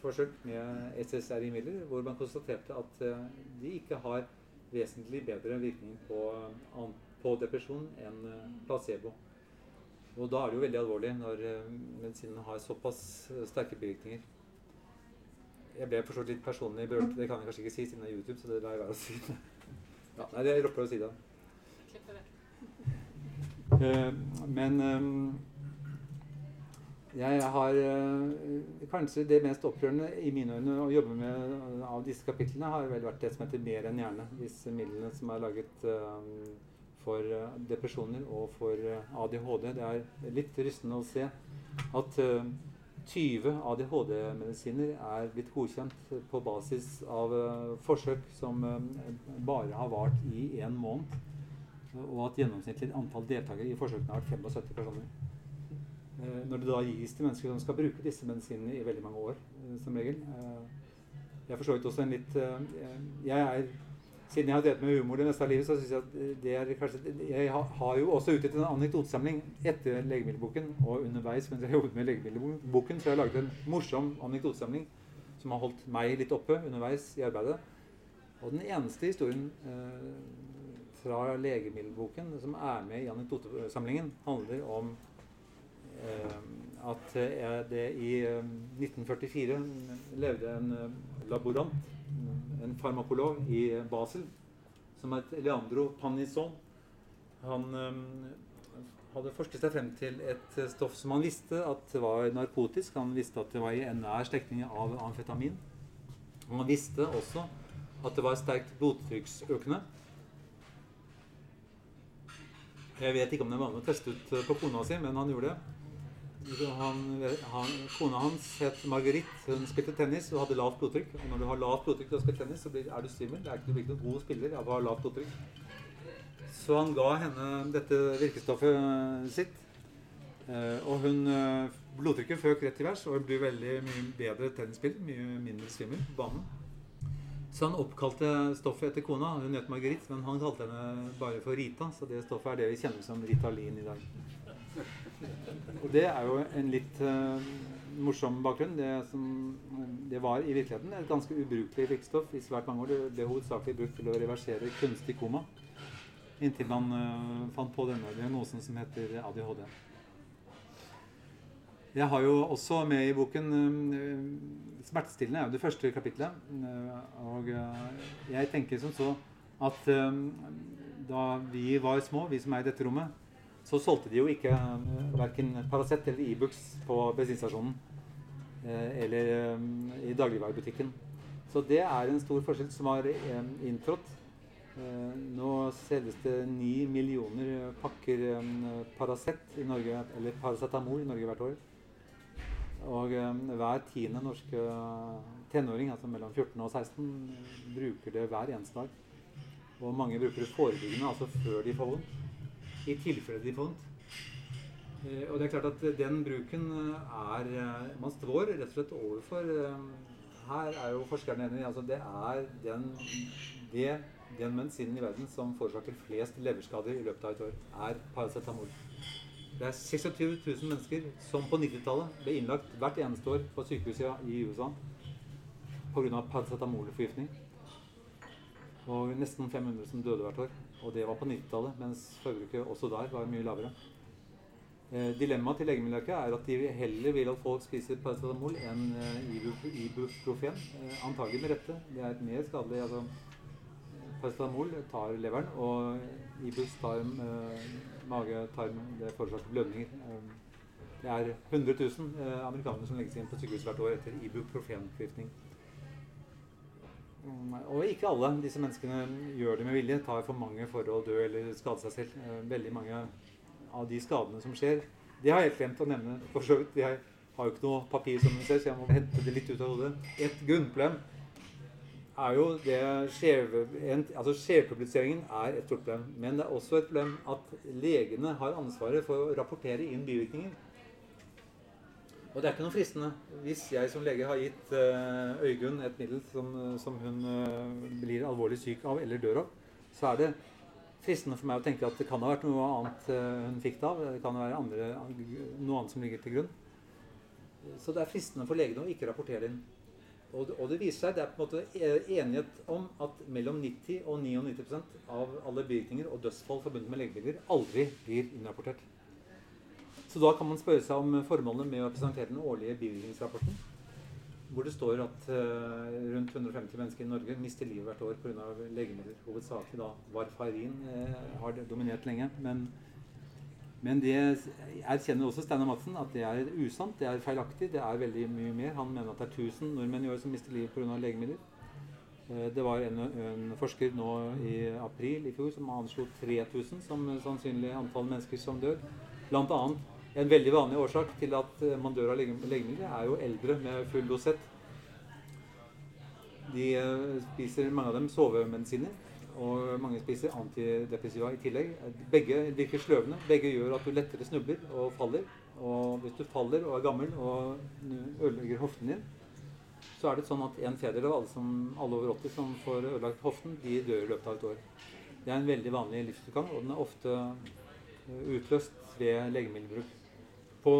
forsøk med SSRI-midler, hvor man konstaterte at de ikke har vesentlig bedre virkning på, på depresjon enn placebo. Og da er det jo veldig alvorlig når uh, medisinen har såpass uh, sterke bivirkninger. Jeg ble for så litt personlig berørt. Det kan jeg kanskje ikke si siden det er YouTube, så det lar jeg være å si. ja, nei, jeg ropper å si det. Uh, men jeg har kanskje det mest opprørende i mine øyne å jobbe med av disse kapitlene har vel vært det som heter Mer enn hjerne. Disse midlene som er laget for eh, depresjoner og for eh, ADHD. Det er litt rystende å se at 20 eh, ADHD-medisiner er blitt godkjent på basis av forsøk som bare har vart i én måned. Og at gjennomsnittlig antall deltakere i forsøkene har vært 75 personer. Når det da gis til mennesker som skal bruke disse medisinene i veldig mange år, som regel. Jeg er for også en litt Jeg er siden jeg har drevet med humor det meste av livet, så syns jeg at det er kanskje Jeg har jo også utgitt en anekdotesamling etter legemiddelboken, og underveis mens jeg jobbet med legemiddelboken, så jeg har laget en morsom anekdotesamling som har holdt meg litt oppe underveis i arbeidet. Og den eneste historien eh, fra legemiddelboken som er med i anekdotesamlingen, handler om eh, at eh, det i 1944 eh, levde en eh, laborant en farmakolog i Basel som het Leandro Panison. Han hadde forsket seg frem til et stoff som han visste at var narkotisk. Han visste at det var i nær slektning av amfetamin. Og han visste også at det var sterkt blodtrykksøkende. Jeg vet ikke om det var vanlig å teste ut på kona si, men han gjorde det. Han, han, kona hans het Marguerite. Hun spilte tennis og hadde lavt blodtrykk. Og når du har lavt blodtrykk og spiller tennis, så blir, er du svimmel. Du blir ikke noen god spiller av å ha lavt blodtrykk. Så han ga henne dette virkestoffet sitt. Eh, og hun eh, Blodtrykket føk rett i værs, og hun blir veldig mye bedre tennisspiller. Mye mindre svimmel på banen. Så han oppkalte stoffet etter kona. Hun het Marguerite, men han kalte henne bare for Rita. Så det stoffet er det vi kjenner som Ritalin i dag. Og det er jo en litt uh, morsom bakgrunn. Det, som, det, var i virkeligheten et ganske ubrukelig virkestoff i svært mange år. Det ble hovedsakelig brukt til å reversere kunstig koma. Inntil man uh, fant på denne diagnosen som heter ADHD. Jeg har jo også med i boken uh, Smertestillende er jo det første kapitlet. og jeg tenker som så at da vi var små, vi som er i dette rommet, så solgte de jo ikke uh, verken Paracet eller Ibux e på bensinstasjonen uh, eller um, i dagligvarebutikken. Så det er en stor forskjell som har inntrådt. Nå selges det ni millioner pakker Paracet i Norge, eller Paracetamol i Norge hvert år. Og hver tiende norske tenåring, altså mellom 14 og 16, bruker det hver eneste dag. Og mange bruker det forebyggende, altså før de får vondt i tilfelle de får vondt. Eh, og det er klart at den bruken eh, er eh, Man står rett og slett overfor Her er jo forskerne enige. Altså det er den, det, den medisinen i verden som forårsaker flest leverskader i løpet av et år, er paracetamol. Det er 26 000 mennesker som på 90-tallet ble innlagt hvert eneste år på sykehuset i USA pga. paracetamolforgiftning. Og nesten 500 som døde hvert år. Og det var på 90-tallet, mens forbruket også der var mye lavere. Eh, dilemmaet til Legemiddelverket er at de heller vil at folk spiser paracetamol enn eh, ibuprofen. Eh, antagelig med rette. Det er mer skadelig altså, Paracetamol tar leveren, og ibuprofen tar eh, mage, tarm. Det forårsaker blødninger. Eh, det er 100 000 eh, amerikanere som legges inn på sykehus hvert år etter ibuprofenforgiftning. Og ikke alle disse menneskene gjør det med vilje, tar for mange for å dø eller skade seg selv. Eh, Veldig mange av de skadene som skjer, det har jeg helt glemt å nevne. for så vidt. Jeg har jo ikke noe papir, som du ser, så jeg må hente det litt ut av hodet. Et grunnproblem er jo det skjeve, altså Skjevpubliseringen er et stort problem. Men det er også et problem at legene har ansvaret for å rapportere inn bivirkninger. Og det er ikke noe fristende. Hvis jeg som lege har gitt eh, Øygunn et middel som, som hun eh, blir alvorlig syk av eller dør av, så er det fristende for meg å tenke at det kan ha vært noe annet eh, hun fikk det av. Det kan være andre, noe annet som ligger til grunn. Så det er fristende for legene å ikke rapportere inn. Og det, og det viser seg, det er på en måte eh, enighet om at mellom 90 og 99% av alle bivirkninger og dødsfall forbundet med legemidler aldri blir innrapportert. Så da kan man spørre seg om formålet med å presentere den årlige bivirkningsrapporten, hvor det står at eh, rundt 150 mennesker i Norge mister livet hvert år pga. legemidler. Hovedsakelig da varfarin eh, har dominert lenge. Men, men det erkjenner også Steinar Madsen at det er usant, det er feilaktig. Det er veldig mye mer. Han mener at det er 1000 nordmenn i år som mister livet pga. legemidler. Eh, Det var en, en forsker nå i april i fjor som anslo 3000 som sannsynlig antall mennesker som dør. Blant annet en veldig vanlig årsak til at eh, man dør av lege- legemidler, er jo eldre med full dosett. De eh, spiser, mange av dem, sovemedisiner, og mange spiser antidepressiva i tillegg. Begge virker sløvende. Begge gjør at du lettere snubler og faller. Og hvis du faller og er gammel og ødelegger hoften din, så er det sånn at en fjerdedel av alle, som, alle over 80 som får ødelagt hoften, de dør i løpet av et år. Det er en veldig vanlig livsutgang, og den er ofte eh, utløst ved legemiddelbruk. På,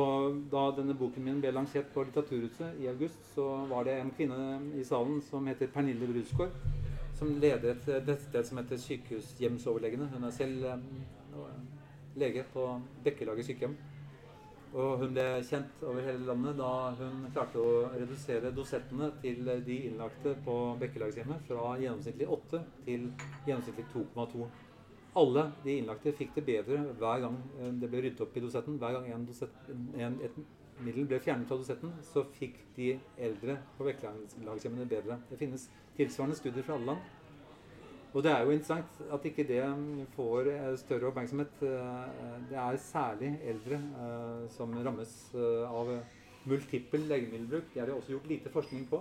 da denne boken min ble lansert på Litteraturhuset i august, så var det en kvinne i salen som heter Pernille Brusgaard, som leder et nettsted som heter Sykehushjemsoverlegene. Hun er selv eh, lege på Bekkelaget sykehjem. Og hun ble kjent over hele landet da hun klarte å redusere dosettene til de innlagte på Bekkelagshjemmet fra gjennomsnittlig 8 til gjennomsnittlig 2,2. Alle de innlagte fikk det bedre hver gang eh, det ble ryddet opp i dosetten. Hver gang en dosett, en, et middel ble fjernet fra dosetten, så fikk de eldre på vektlagshjemmene bedre. Det finnes tilsvarende studier fra alle land. Og det er jo interessant at ikke det får eh, større oppmerksomhet. Eh, Det er særlig eldre som rammes av multippel legemiddelbruk. Det er det også gjort lite forskning på.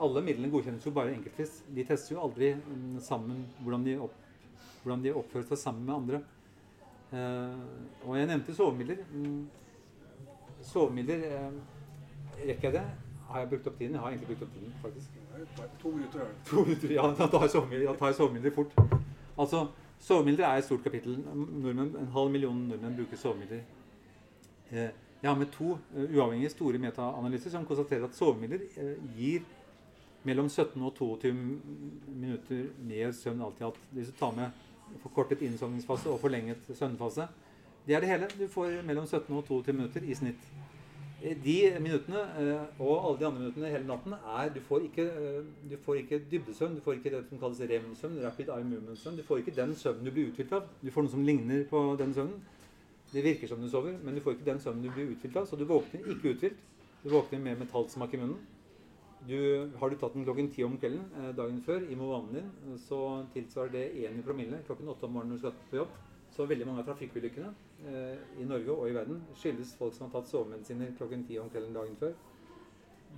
Alle midlene godkjennes jo bare enkeltvis. De tester jo aldri mm, sammen hvordan de, opp, hvordan de oppfører seg sammen med andre. Eh, Og jeg nevnte sovemidler. Mm, Sovemidler eh, Rekker jeg det? Har jeg brukt opp tiden? Jeg har egentlig brukt opp tiden, faktisk. To minutter er. [laughs] To minutter, ja, da tar jeg sovemidler, da tar jeg sovemidler fort. Altså, Sovemidler er et stort kapittel. Nordmenn, en halv million nordmenn bruker sovemidler. Eh, jeg har med to eh, uavhengige store metaanalyser som konstaterer at sovemidler eh, gir mellom 17 og 22 minutter mer søvn alt i alt. Hvis du tar med forkortet innsovningsfase og forlenget søvnfase, det er det hele. Du får mellom 17 og 22 minutter i snitt. Eh, De minuttene eh, og alle de andre minuttene hele natten er Du får ikke, eh, du får ikke dybdesøvn. Du får ikke det som kalles REM-søvn. Rapid Eye Movement-søvn. Du får ikke den søvnen du blir uthvilt av. Du får noe som ligner på den søvnen. Det virker som du sover, men du får ikke den søvnen du blir uthvilt av. Så du våkner ikke uthvilt. Du våkner med metallsmak i munnen. Du, har du tatt den klokken ti om kvelden eh, dagen før i Movanen din, så tilsvarer det én i promille klokken åtte om morgenen når du skal på jobb. Så veldig mange av trafikkulykkene eh, i Norge og i verden skyldes folk som har tatt sovemedisiner klokken ti om kvelden dagen før.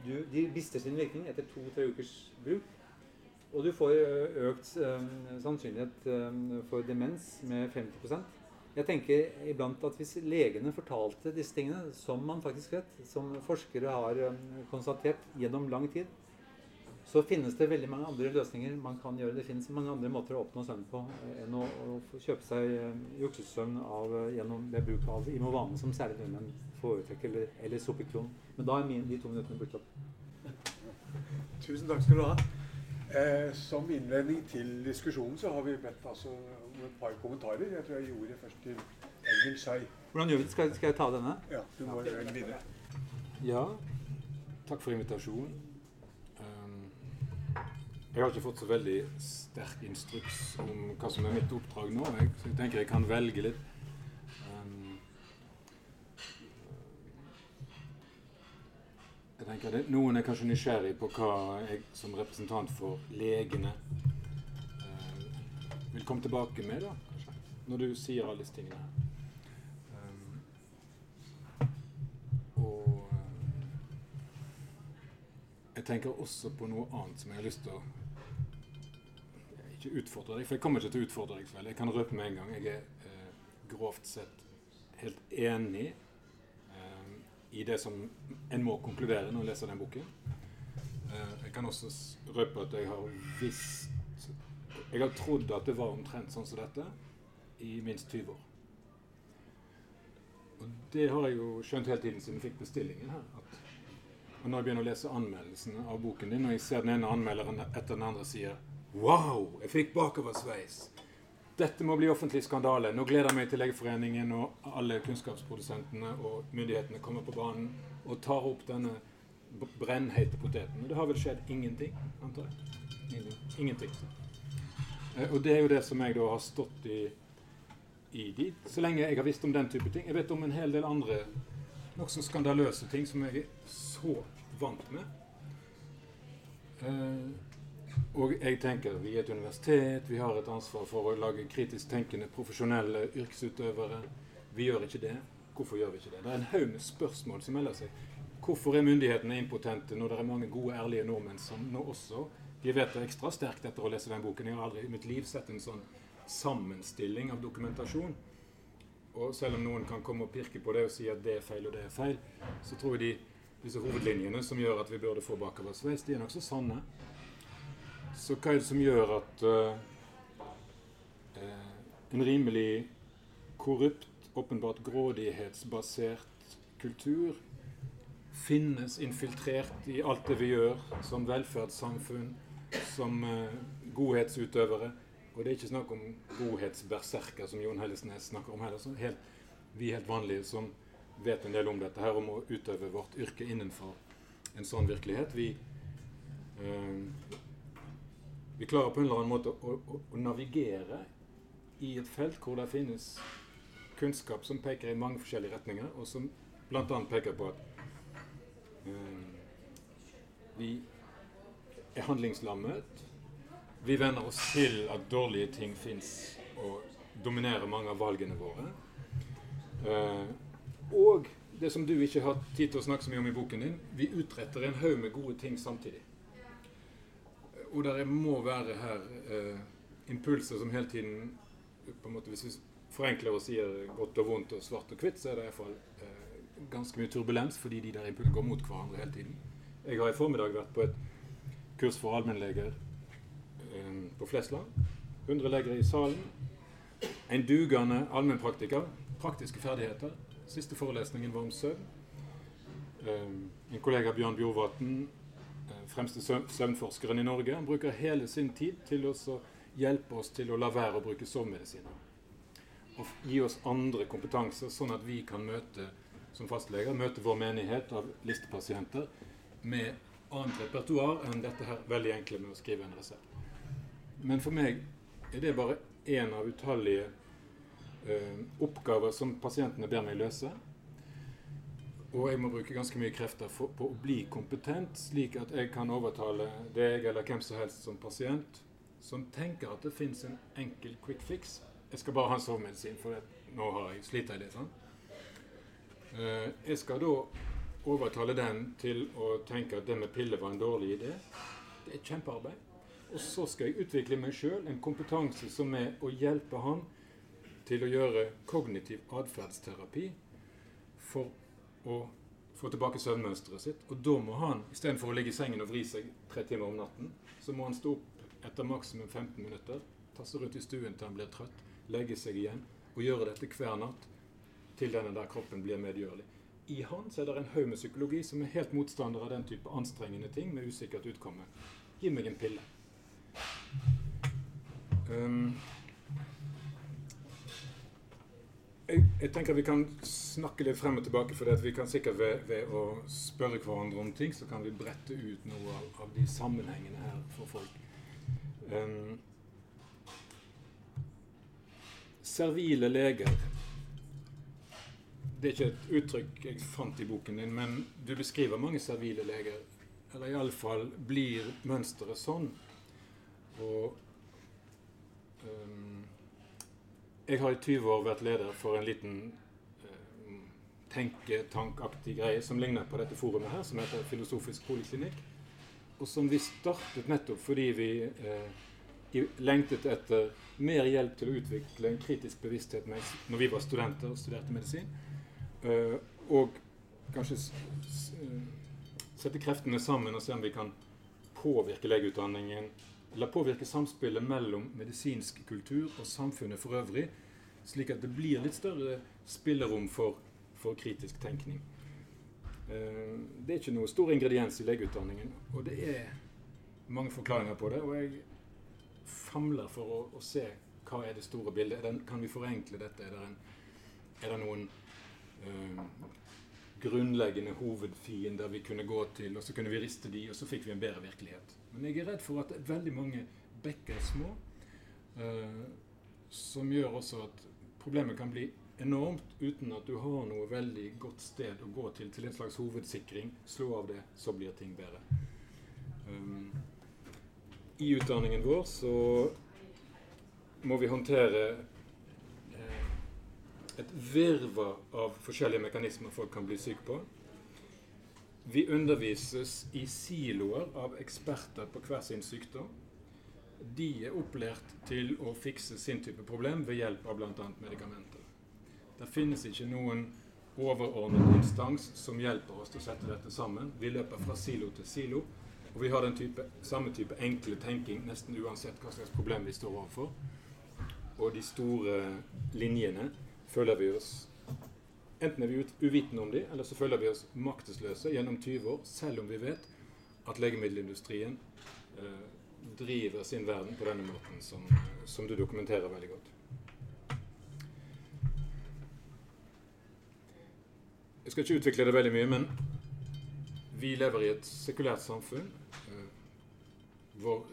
Du, de mister sin virkning etter to-tre ukers bruk. Og du får økt eh, sannsynlighet eh, for demens med 50 Jeg tenker iblant at hvis legene fortalte disse tingene, som man faktisk vet, som forskere har eh, konstatert gjennom lang tid, så finnes det veldig mange andre løsninger man kan gjøre. Det finnes mange andre måter å oppnå søvn på eh, enn å, kjøpe seg eh, juksesøvn eh, gjennom, ved bruk av Imovane, som særlig nordmenn foretrekker, eller, eller Sopikron. Men da er min, de to minuttene brukt opp. Tusen takk skal du ha. Eh, som innledning til diskusjonen så har vi bedt altså, om et par kommentarer. Jeg tror jeg gjorde det først til egen skei. Hvordan gjør vi det? Skal, skal jeg ta denne? Ja, du må velge videre. Ja, takk for invitasjonen. Um, jeg har ikke fått så veldig sterk instruks om hva som er mitt oppdrag nå, jeg, så jeg tenker jeg kan velge litt. Jeg tenker det, Noen er kanskje nysgjerrig på hva jeg som representant for legene eh, vil komme tilbake med, da, kanskje, når du sier alle disse tingene. Um, eh, jeg tenker også på noe annet som jeg har lyst til å Ikke utfordre deg, for jeg kommer ikke til å utfordre deg. Vel. Jeg kan røpe med en gang. Jeg er eh, grovt sett helt enig i det som en må konkludere når en leser den boken. Eh, jeg kan også røpe at jeg har visst Jeg har trodd at det var omtrent sånn som dette i minst 20 år. Og det har jeg jo skjønt hele tiden siden jeg fikk bestillingen her. Og når jeg begynner å lese anmeldelsene av boken din, og jeg ser den ene anmelderen etter den andre sier Wow, jeg fikk bakoversveis. Dette må bli offentlig skandale. Nå gleder jeg meg til Legeforeningen og alle kunnskapsprodusentene og myndighetene kommer på banen og tar opp denne brennhete poteten. Det har vel skjedd ingenting, antar jeg? Ingenting. Eh, Og det er jo det som jeg da har stått i i de, så lenge jeg har visst om den type ting. Jeg vet om en hel del andre nokså skandaløse ting som jeg er så vant med. Eh, og jeg tenker vi er et universitet, vi har et ansvar for å lage kritisk tenkende profesjonelle yrkesutøvere. Vi gjør ikke det. Hvorfor gjør vi ikke det? Det er en haug med spørsmål som melder seg. Hvorfor er myndighetene impotente når det er mange gode, ærlige nordmenn som nå også de vet det ekstra sterkt etter å lese den boken. Jeg har aldri i mitt liv sett en sånn sammenstilling av dokumentasjon. Og selv om noen kan komme og pirke på det og si at det er feil og det er feil, så tror jeg de, disse hovedlinjene som gjør at vi burde få bakoversveis, de er nokså sanne. Så hva er det som gjør at eh, en rimelig korrupt, åpenbart grådighetsbasert kultur finnes infiltrert i alt det vi gjør som velferdssamfunn, som uh, godhetsutøvere? Og det er ikke snakk om godhetsberserker, som Jon Hellesnes snakker om heller. Så helt, vi helt vanlige som vet en del om dette her, om å utøve vårt yrke innenfor en sånn virkelighet. Vi, eh, vi klarer på en eller annen måte å, å, å navigere i et felt hvor det finnes kunnskap som peker i mange forskjellige retninger, og som bl.a. peker på at eh, vi er handlingslammet. Vi venner oss til at dårlige ting fins og dominerer mange av valgene våre. Eh, og det som du ikke har tid til å snakke så mye om i boken din, vi utretter en haug med gode ting samtidig. Og det må være her eh, impulser som hele tiden på en måte, Hvis vi forenkler og sier godt og vondt og svart og hvitt, så er det iallfall eh, ganske mye turbulens fordi de der impulsene går mot hverandre hele tiden. Jeg har i formiddag vært på et kurs for allmennleger eh, på Flesland. 100 leger i salen. En dugende allmennpraktiker. Praktiske ferdigheter. Siste forelesningen var om søvn. Eh, en kollega, Bjørn Bjorvatn, fremste søvn- søvnforskeren i Norge, han bruker hele sin tid til å hjelpe oss til å la være å bruke sovemedisiner. Og gi oss andre kompetanser, sånn at vi kan møte som fastleger, møte vår menighet av listepasienter med annet repertoar enn dette her veldig enkle med å skrive en resept. Men for meg er det bare én av utallige ø, oppgaver som pasientene ber meg løse. Og jeg må bruke ganske mye krefter for, på å bli kompetent, slik at jeg kan overtale deg eller hvem som helst som pasient som tenker at det fins en enkel quick fix. Jeg skal bare ha en sovemedisin, for nå har jeg slitt litt. sånn. Jeg skal da overtale den til å tenke at det med piller var en dårlig idé. Det er et kjempearbeid. Og så skal jeg utvikle meg sjøl en kompetanse som er å hjelpe han til å gjøre kognitiv atferdsterapi for å få tilbake søvnmønsteret sitt. Og da må han, istedenfor å ligge i sengen og vri seg tre timer om natten, så må han stå opp etter maksimum 15 minutter, tasse rundt i stuen til han blir trøtt, legge seg igjen og gjøre dette hver natt til denne der kroppen blir medgjørlig. I han så er det en haug med psykologi som er helt motstander av den type anstrengende ting med usikkert utkomme. Gi meg en pille. Um, jeg, jeg, tenker vi kan snakke litt frem og tilbake, for vi kan sikkert ved, ved, å spørre hverandre om ting, så kan vi brette ut noe av, av de sammenhengene her for folk. Um, servile leger Det er ikke et uttrykk jeg fant i boken din, men du beskriver mange servile leger. Eller iallfall blir mønsteret sånn. Og um, jeg har i 20 år vært leder for en liten uh, tenketankaktig greie som ligner på dette forumet her, som heter Filosofisk poliklinikk. Og som vi startet nettopp fordi vi eh, lengtet etter mer hjelp til å utvikle en kritisk bevissthet når vi var studenter og studerte medisin. Eh, og kanskje sette kreftene sammen og se om vi kan påvirke legeutdanningen, eller påvirke samspillet mellom medisinsk kultur og samfunnet for øvrig, slik at det blir litt større spillerom for, for kritisk tenkning. Uh, det er ikke noe stor ingrediens i legeutdanningen, og det er mange forklaringer på det. Og jeg famler for å, å se hva er det store bildet. Den, kan vi forenkle dette? Er det, en, er det noen uh, grunnleggende hovedfiender vi kunne gå til, og så kunne vi riste de, og så fikk vi en bedre virkelighet. Men jeg er redd for at er veldig mange bekker små, eh, som gjør også at problemet kan bli enormt uten at du har noe veldig godt sted å gå til til en slags hovedsikring. Slå av det, så blir ting bedre. Um, I utdanningen vår så må vi håndtere eh, et virvar av forskjellige mekanismer folk kan bli syke på. Vi undervises i siloer av eksperter på hver sin sykdom. De er opplært til å fikse sin type problem ved hjelp av bl.a. medikamenter. Det finnes ikke noen overordnet instans som hjelper oss til å sette dette sammen. Vi løper fra silo til silo, og vi har den type, samme type enkle tenking nesten uansett hva slags problem vi står overfor og de store linjene føler vi oss Enten er vi uvitende om dem, eller så føler vi oss maktesløse gjennom 20 år, selv om vi vet at legemiddelindustrien eh, driver sin verden på denne måten, som, som du dokumenterer veldig godt. Jeg skal ikke utvikle det veldig mye, men vi lever i et sekulært samfunn. Eh, vår,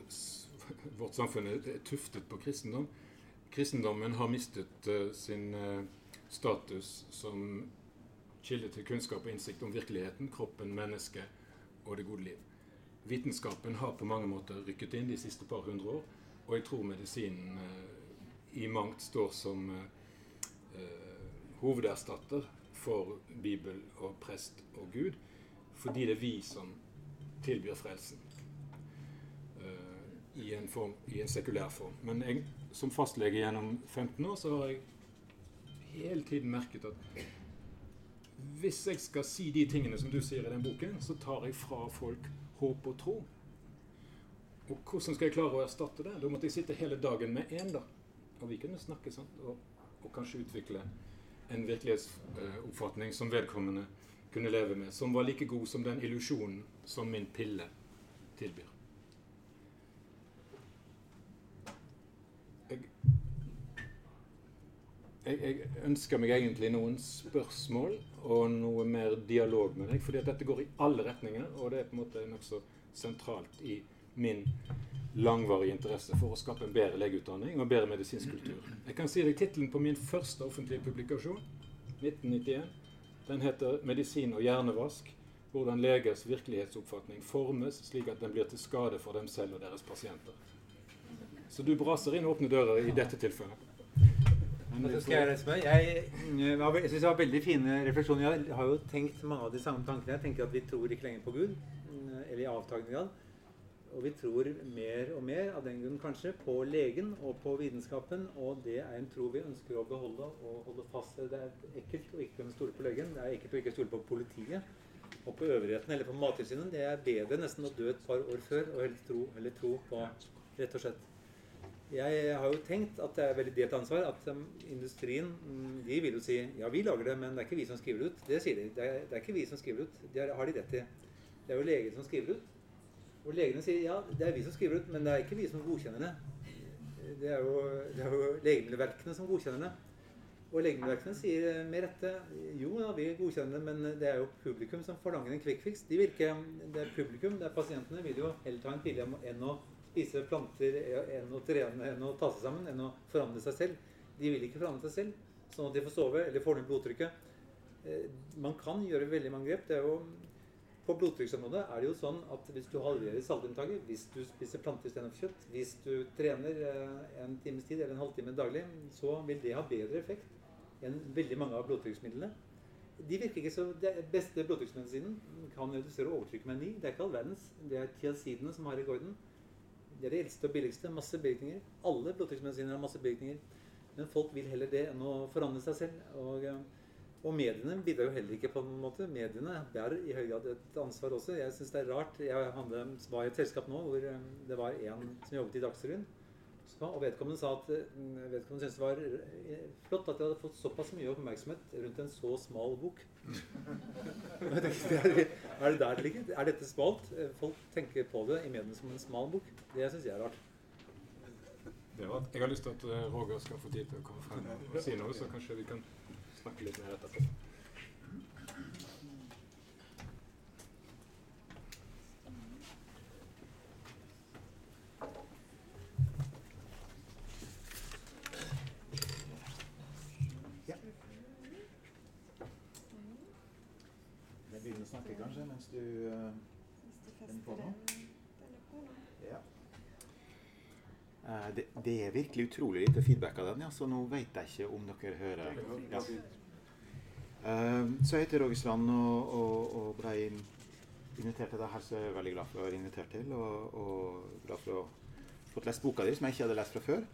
vårt samfunn er tuftet på kristendom kristendommen har mistet uh, sin uh, status som kilde til kunnskap og innsikt om virkeligheten, kroppen, mennesket og det gode liv. Vitenskapen har på mange måter rykket inn de siste par hundre år, og jeg tror medisinen uh, i mangt står som hovederstatter for Bibel og prest og Gud, fordi det er vi som tilbyr frelsen i en, form, i en sekulær form. Men jeg som fastlege gjennom 15 år, så har jeg hele tiden merket at hvis jeg skal si de tingene som du sier i den boken, så tar jeg fra folk håp og tro. Og hvordan skal jeg klare å erstatte det? Da måtte jeg sitte hele dagen med én, da. Og vi kunne snakke sant? Og, og kanskje utvikle en virkelighetsoppfatning som vedkommende kunne leve med, som var like god som den illusjonen som min pille tilbyr. Jeg, jeg, ønsker meg egentlig noen spørsmål og noe mer dialog med deg. fordi dette går i alle retninger, og det er på en måte nokså sentralt i min langvarige interesse for å skape en bedre legeutdanning og bedre medisinsk kultur. Jeg kan si deg tittelen på min første offentlige publikasjon, 1991. Den heter 'Medisin og hjernevask'. Hvordan legers virkelighetsoppfatning formes slik at den blir til skade for dem selv og deres pasienter. Så du braser inn åpne dører i dette tilfellet. Så skal jeg reise meg. Jeg, jeg syns det var veldig fine refleksjoner. Jeg har jo tenkt mange av de samme tankene. Jeg tenker at vi tror ikke lenger på Gud, mm, eller i avtagende grad. Og vi tror mer og mer, av den grunn kanskje, på legen og på vitenskapen. Og det er en tro vi ønsker å beholde og holde fast ved. Det er ekkelt å ikke kunne stole på legen. Det er ekkelt å ikke stole på politiet og på øvrigheten eller på Mattilsynet. Det er bedre nesten å dø et par år før og heller tro, heller tro på rett og slett jeg har jo tenkt at det er veldig delt ansvar. At um, industrien mm, de vil jo si ja, vi lager det, men det er ikke vi som skriver det ut. Det sier de. Det er, det er ikke vi som skriver det ut. Det har de rett i. Det er jo legene som skriver det ut. Og legene sier ja, det er vi som skriver det ut, men det er ikke vi som godkjenner det. Det er jo, det er jo legemiddelverkene som godkjenner det. Og Legemiddelverkene sier med rette jo ja, vi godkjenner det, men det er jo publikum som forlanger en quick fix. De virker, det er publikum, det er pasientene, vil jo heller ta en pille enn å spise planter, enn å trene, enn å ta seg sammen, enn å forandre seg selv. De vil ikke forandre seg selv, sånn at de får sove eller får ned blodtrykket. Eh, man kan gjøre veldig mange grep. Det er jo på blodtrykksområdet er det jo sånn at hvis du halverer saltinntaket, hvis du spiser planter istedenfor kjøtt, hvis du trener eh, en times tid eller en halvtime daglig, så vil det ha bedre effekt enn veldig mange av blodtrykksmidlene. De virker ikke så, Det beste blodtrykksmedisinen kan redusere overtrykket med ni. Det er ikke all verdens. Det er tiazidene som har rekorden. Det er de eldste og billigste. Masse bivirkninger. Alle blodtrykksmedisiner har masse bivirkninger. Men folk vil heller det enn å forandre seg selv. Og, eh, og mediene bidrar jo heller ikke på noen måte. Mediene bærer i høy grad et ansvar også. Jeg syns det er rart. Jeg var i et selskap nå hvor eh, det var en som jobbet i Dagsrevyen. Og vedkommende sa at mm, vedkommende syntes det var eh, flott at jeg hadde fått såpass mye oppmerksomhet rundt en så smal bok. [laughs] er det der det ligger? Er dette smalt? Folk tenker på det i mediene som en smal bok. Det syns jeg er rart. Jeg har lyst til at eh, Roger skal få tid til å komme frem og si noe, så kanskje vi kan snakke litt mer etterpå. Jeg begynner å snakke kanskje mens du finner på noe? Ja. Uh, det, det, er virkelig utrolig lite feedback av den, ja, så nå vet jeg ikke om dere hører. Ja. Uh, så jeg heter Roger Strand og, og, og ble invitert til det her, så jeg er veldig glad for å være invitert til. Og, og glad for å ha fått lest boka di, som jeg ikke hadde lest fra før.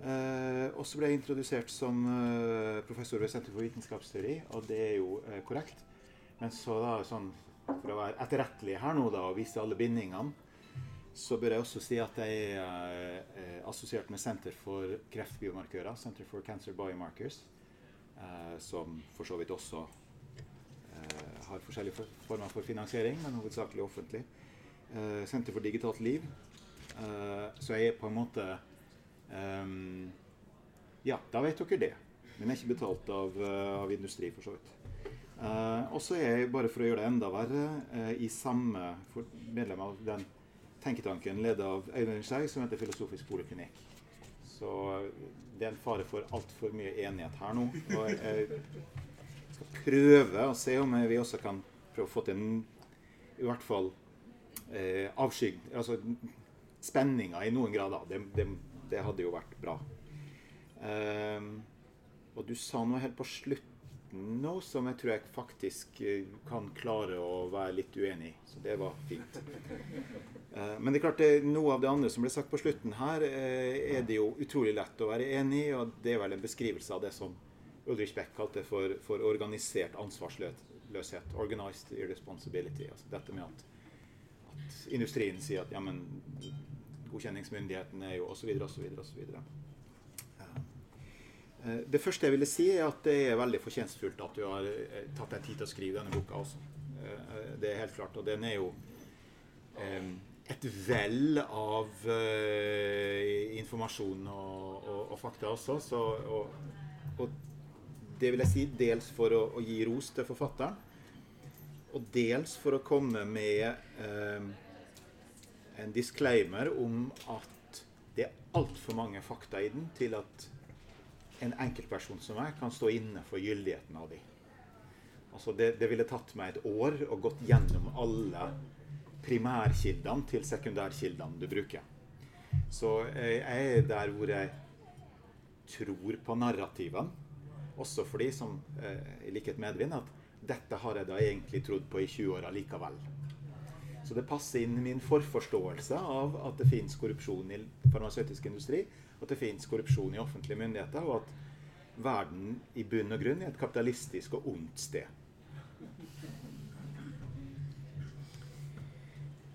Uh, og så ble jeg introdusert som professor ved Senter for vitenskapsteori, og det er jo korrekt. Men så da, sånn, for å være etterrettelig her nå da, og vise alle bindingene, så bør jeg også si at jeg er eh, assosiert med Senter for kreftbiomarkører, Center for Cancer Biomarkers, eh, som for så vidt også eh, har forskjellige former for finansiering, men hovedsakelig offentlig. Senter for digitalt liv. Så jeg er på en måte Ja, da vet dere det. Men jeg er ikke betalt av, av industri, for så vidt. Uh, og så er jeg, bare for å gjøre det enda verre, uh, i samme medlem av den tenketanken ledet av Øyvind Skei, som heter Filosofisk poliklinikk. Så uh, det er en fare for altfor mye enighet her nå. Og jeg skal prøve å se om vi også kan prøve å få til en i hvert fall eh, avskygg... Altså spenninger i noen grader. Det, det, det hadde jo vært bra. og du sa noe helt på slutt nå som jeg tror jeg faktisk kan klare å være litt uenig i. Så det var fint. Men det er klart det, noe av det andre som ble sagt på slutten her, er det jo utrolig lett å være enig i. Og det er vel en beskrivelse av det som Ulrich Beck kalte for, for organisert ansvarsløshet. Organized irresponsibility. Altså dette med at, at industrien sier at ja, men godkjenningsmyndigheten er jo osv. osv. osv. Det første jeg ville si, er at det er veldig fortjenstfullt at du har tatt deg tid til å skrive denne boka også. Det er helt klart. Og den er jo et vell av informasjon og, og, og fakta også. Så, og, og, det vil jeg si dels for å, å, gi ros til forfatteren, og dels for å komme med en disclaimer om at det er altfor mange fakta i den til at en enkeltperson som meg kan stå inne for gyldigheten av de. Altså det, det, ville tatt meg et år og gått gjennom alle primærkildene til sekundærkildene du bruker. Så jeg er der hvor jeg tror på narrativene, Også fordi, som i likhet med Edvin, at dette har jeg da egentlig trodd på i 20 år allikevel. Så det passer inn min forforståelse av at det fins korrupsjon i farmasøytisk industri, at det fins korrupsjon i offentlige myndigheter, og at verden i bunn og grunn er et kapitalistisk og ondt sted.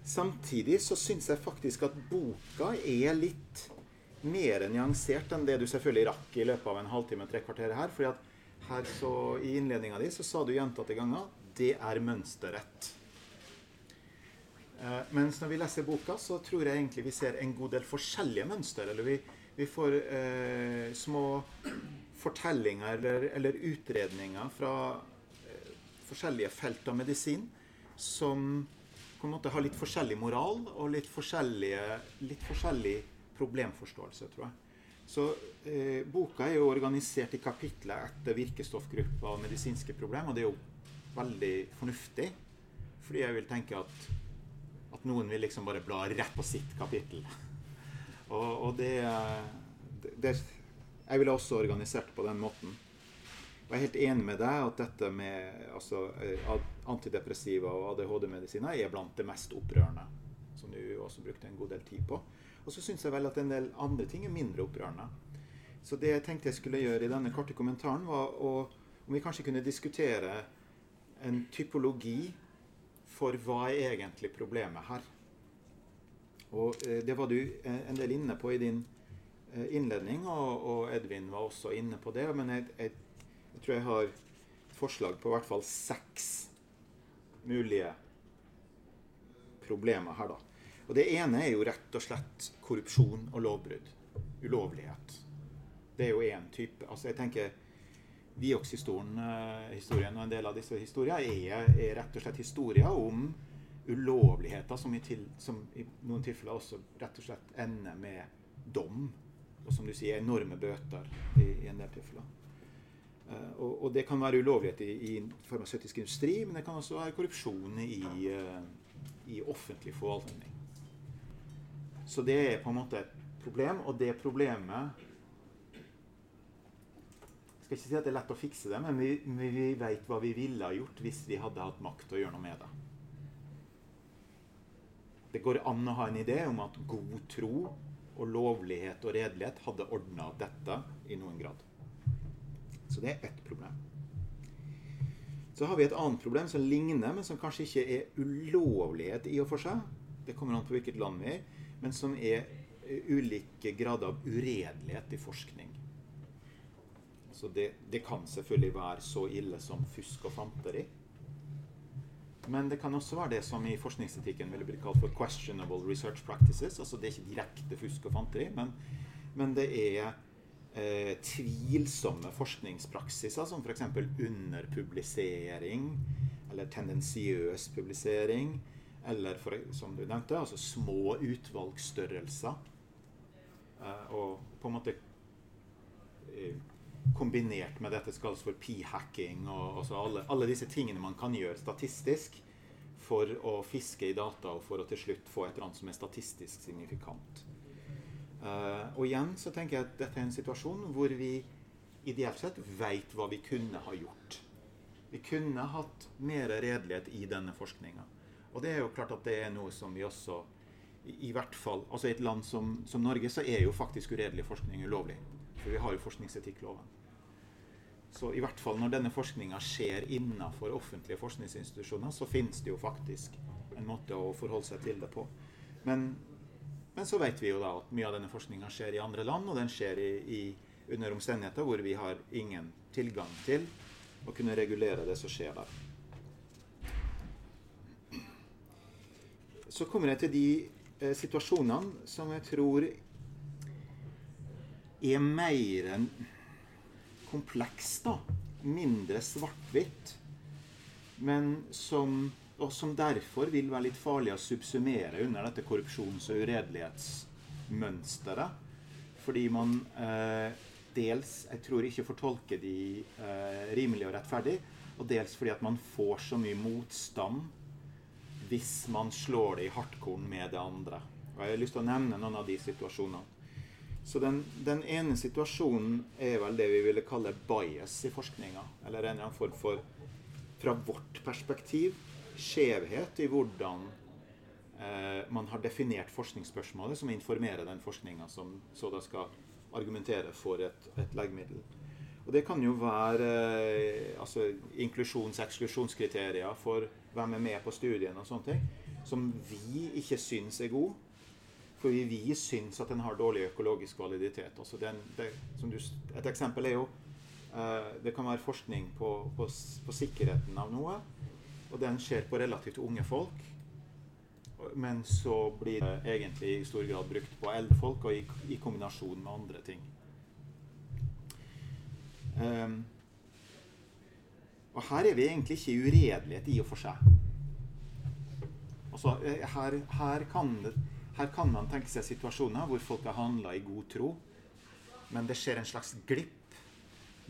Samtidig så syns jeg faktisk at boka er litt mer nyansert enn det du selvfølgelig rakk i løpet av en halvtime tre kvarter her. fordi at her så, I innledninga di så sa du gjentatte ganger det er mønsterrett. Eh, mens når vi leser boka, så tror jeg egentlig vi ser en god del forskjellige mønster. Eller vi, vi får eh, små fortellinger eller, eller utredninger fra eh, forskjellige felt av medisin som på en måte har litt forskjellig moral og litt, litt forskjellig problemforståelse, tror jeg. Så eh, boka er jo organisert i kapitler etter virkestoffgrupper og medisinske problemer, og det er jo veldig fornuftig. Fordi jeg vil tenke at, at noen vil liksom bare bla rett på sitt kapittel. Og, og det, det, Jeg ville også organisert på den måten. Og jeg er helt enig med deg at dette med altså, eh, antidepressiva og ADHD-medisiner er blant det mest opprørende. Som du også brukte en god del tid på. Og så syns jeg vel at en del andre ting er mindre opprørende. Så det jeg tenkte jeg skulle gjøre i denne korte kommentaren, var å, om vi kanskje kunne diskutere en typologi for hva er egentlig problemet her. Og eh, det var du eh, en del inne på i din eh, innledning, og, Edvin var også inne på det. Men jeg, jeg, jeg tror jeg har forslag på i hvert fall seks mulige problemer her, da. Og Det ene er jo rett og slett korrupsjon og lovbrudd. Ulovlighet. Det er jo én type. Altså jeg tenker Viox-historien eh, og en del av disse historiene er, er, rett og slett historier om ulovligheter som i, til, som i, noen tilfeller også rett og slett ender med dom. Og som du sier, enorme bøter i, i en del tilfeller. Uh, og, og, det kan være ulovlighet i, i farmasøytisk industri, men det kan også være korrupsjon i, uh, i offentlig forvaltning. Så det er på en måte et problem, og det problemet Jeg skal ikke si at det er lett å fikse det, men vi, vi vet hva vi ville ha gjort hvis vi hadde hatt makt til å gjøre noe med det. Det går an å ha en idé om at god tro og lovlighet og redelighet hadde ordna dette i noen grad. Så det er ett problem. Så har vi et annet problem som ligner, men som kanskje ikke er ulovlighet i og for seg. Det kommer an på hvilket land vi er men som er ulike grader av uredelighet i forskning. Så det, det, kan selvfølgelig være så ille som fusk og fanteri. Men det kan også være det som i forskningsetikken ville bli kalt for 'questionable research practices'. altså Det er ikke direkte fusk og fanteri, men, men det er eh, tvilsomme forskningspraksiser, som f.eks. underpublisering eller tendensiøs publisering eller for, som du nevnte, altså små utvalgsstørrelser. Eh, og på en måte uh, kombinert med dette skal for p-hacking og så alle, alle, disse tingene man kan gjøre statistisk for å fiske i data og for å til slutt få et eller annet som er statistisk signifikant. Uh, og igjen så tenker jeg at dette er en situasjon hvor vi ideelt sett veit hva vi kunne ha gjort. Vi kunne hatt mer redelighet i denne forskninga. Og det er jo klart at det er noe som vi også i, hvert fall, altså I et land som, som, Norge så er jo faktisk uredelig forskning ulovlig. For vi har jo forskningsetikkloven. Så i hvert fall når denne forskninga skjer innenfor offentlige forskningsinstitusjoner, så finnes det jo faktisk en måte å forholde seg til det på. Men, men så vet vi jo da at mye av denne forskninga skjer i andre land, og den skjer i, i, under omstendigheter hvor vi har ingen tilgang til å kunne regulere det som skjer der. så kommer jeg til de eh, situasjonene som jeg tror er mer kompleks, da. Mindre svart-hvitt. Men som, og som derfor vil være litt farlig å subsumere under dette korrupsjons- og uredelighetsmønsteret. Fordi man eh, dels jeg tror ikke fortolker de eh, rimelig og rettferdig, og dels fordi at man får så mye motstand hvis man slår det i hardkorn med det andre. Og Jeg har lyst til å nevne noen av de situasjonene. Så den, den ene situasjonen er vel det vi ville kalle bias i forskninga. Eller en eller annen form for, fra vårt perspektiv, skjevhet i hvordan eh, man har definert forskningsspørsmålet, som informerer den forskninga som så da skal argumentere for et, et legemiddel. Og det kan jo være eh, altså, inklusjons-eksklusjonskriterier for hvem er med på studien og sånne ting, som vi ikke syns er god. For vi, vi syns at den har dårlig økologisk validitet. Altså den, det, du, et eksempel er jo uh, Det kan være forskning på, på, på, sikkerheten av noe, og den skjer på relativt unge folk. Men så blir det egentlig i stor grad brukt på eldre folk og i, i kombinasjon med andre ting. Um, og her er vi egentlig ikke i uredelighet i og for seg. Altså, eh, her, her, kan det, her, kan man tenke seg situasjoner hvor folk har handla i god tro, men det skjer en slags glipp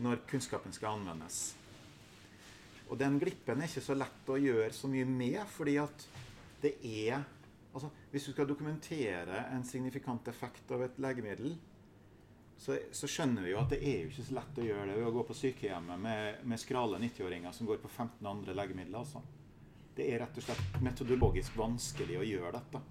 når kunnskapen skal anvendes. Og den glippen er ikke så lett å gjøre så mye med, fordi at det er altså, Hvis du skal dokumentere en signifikant effekt av et legemiddel, så, så, skjønner vi jo at det er jo ikke så lett å gjøre det ved å gå på sykehjemmet med, med skrale 90-åringer som går på 15 andre legemidler. Altså. Det er rett og slett metodologisk vanskelig å gjøre dette.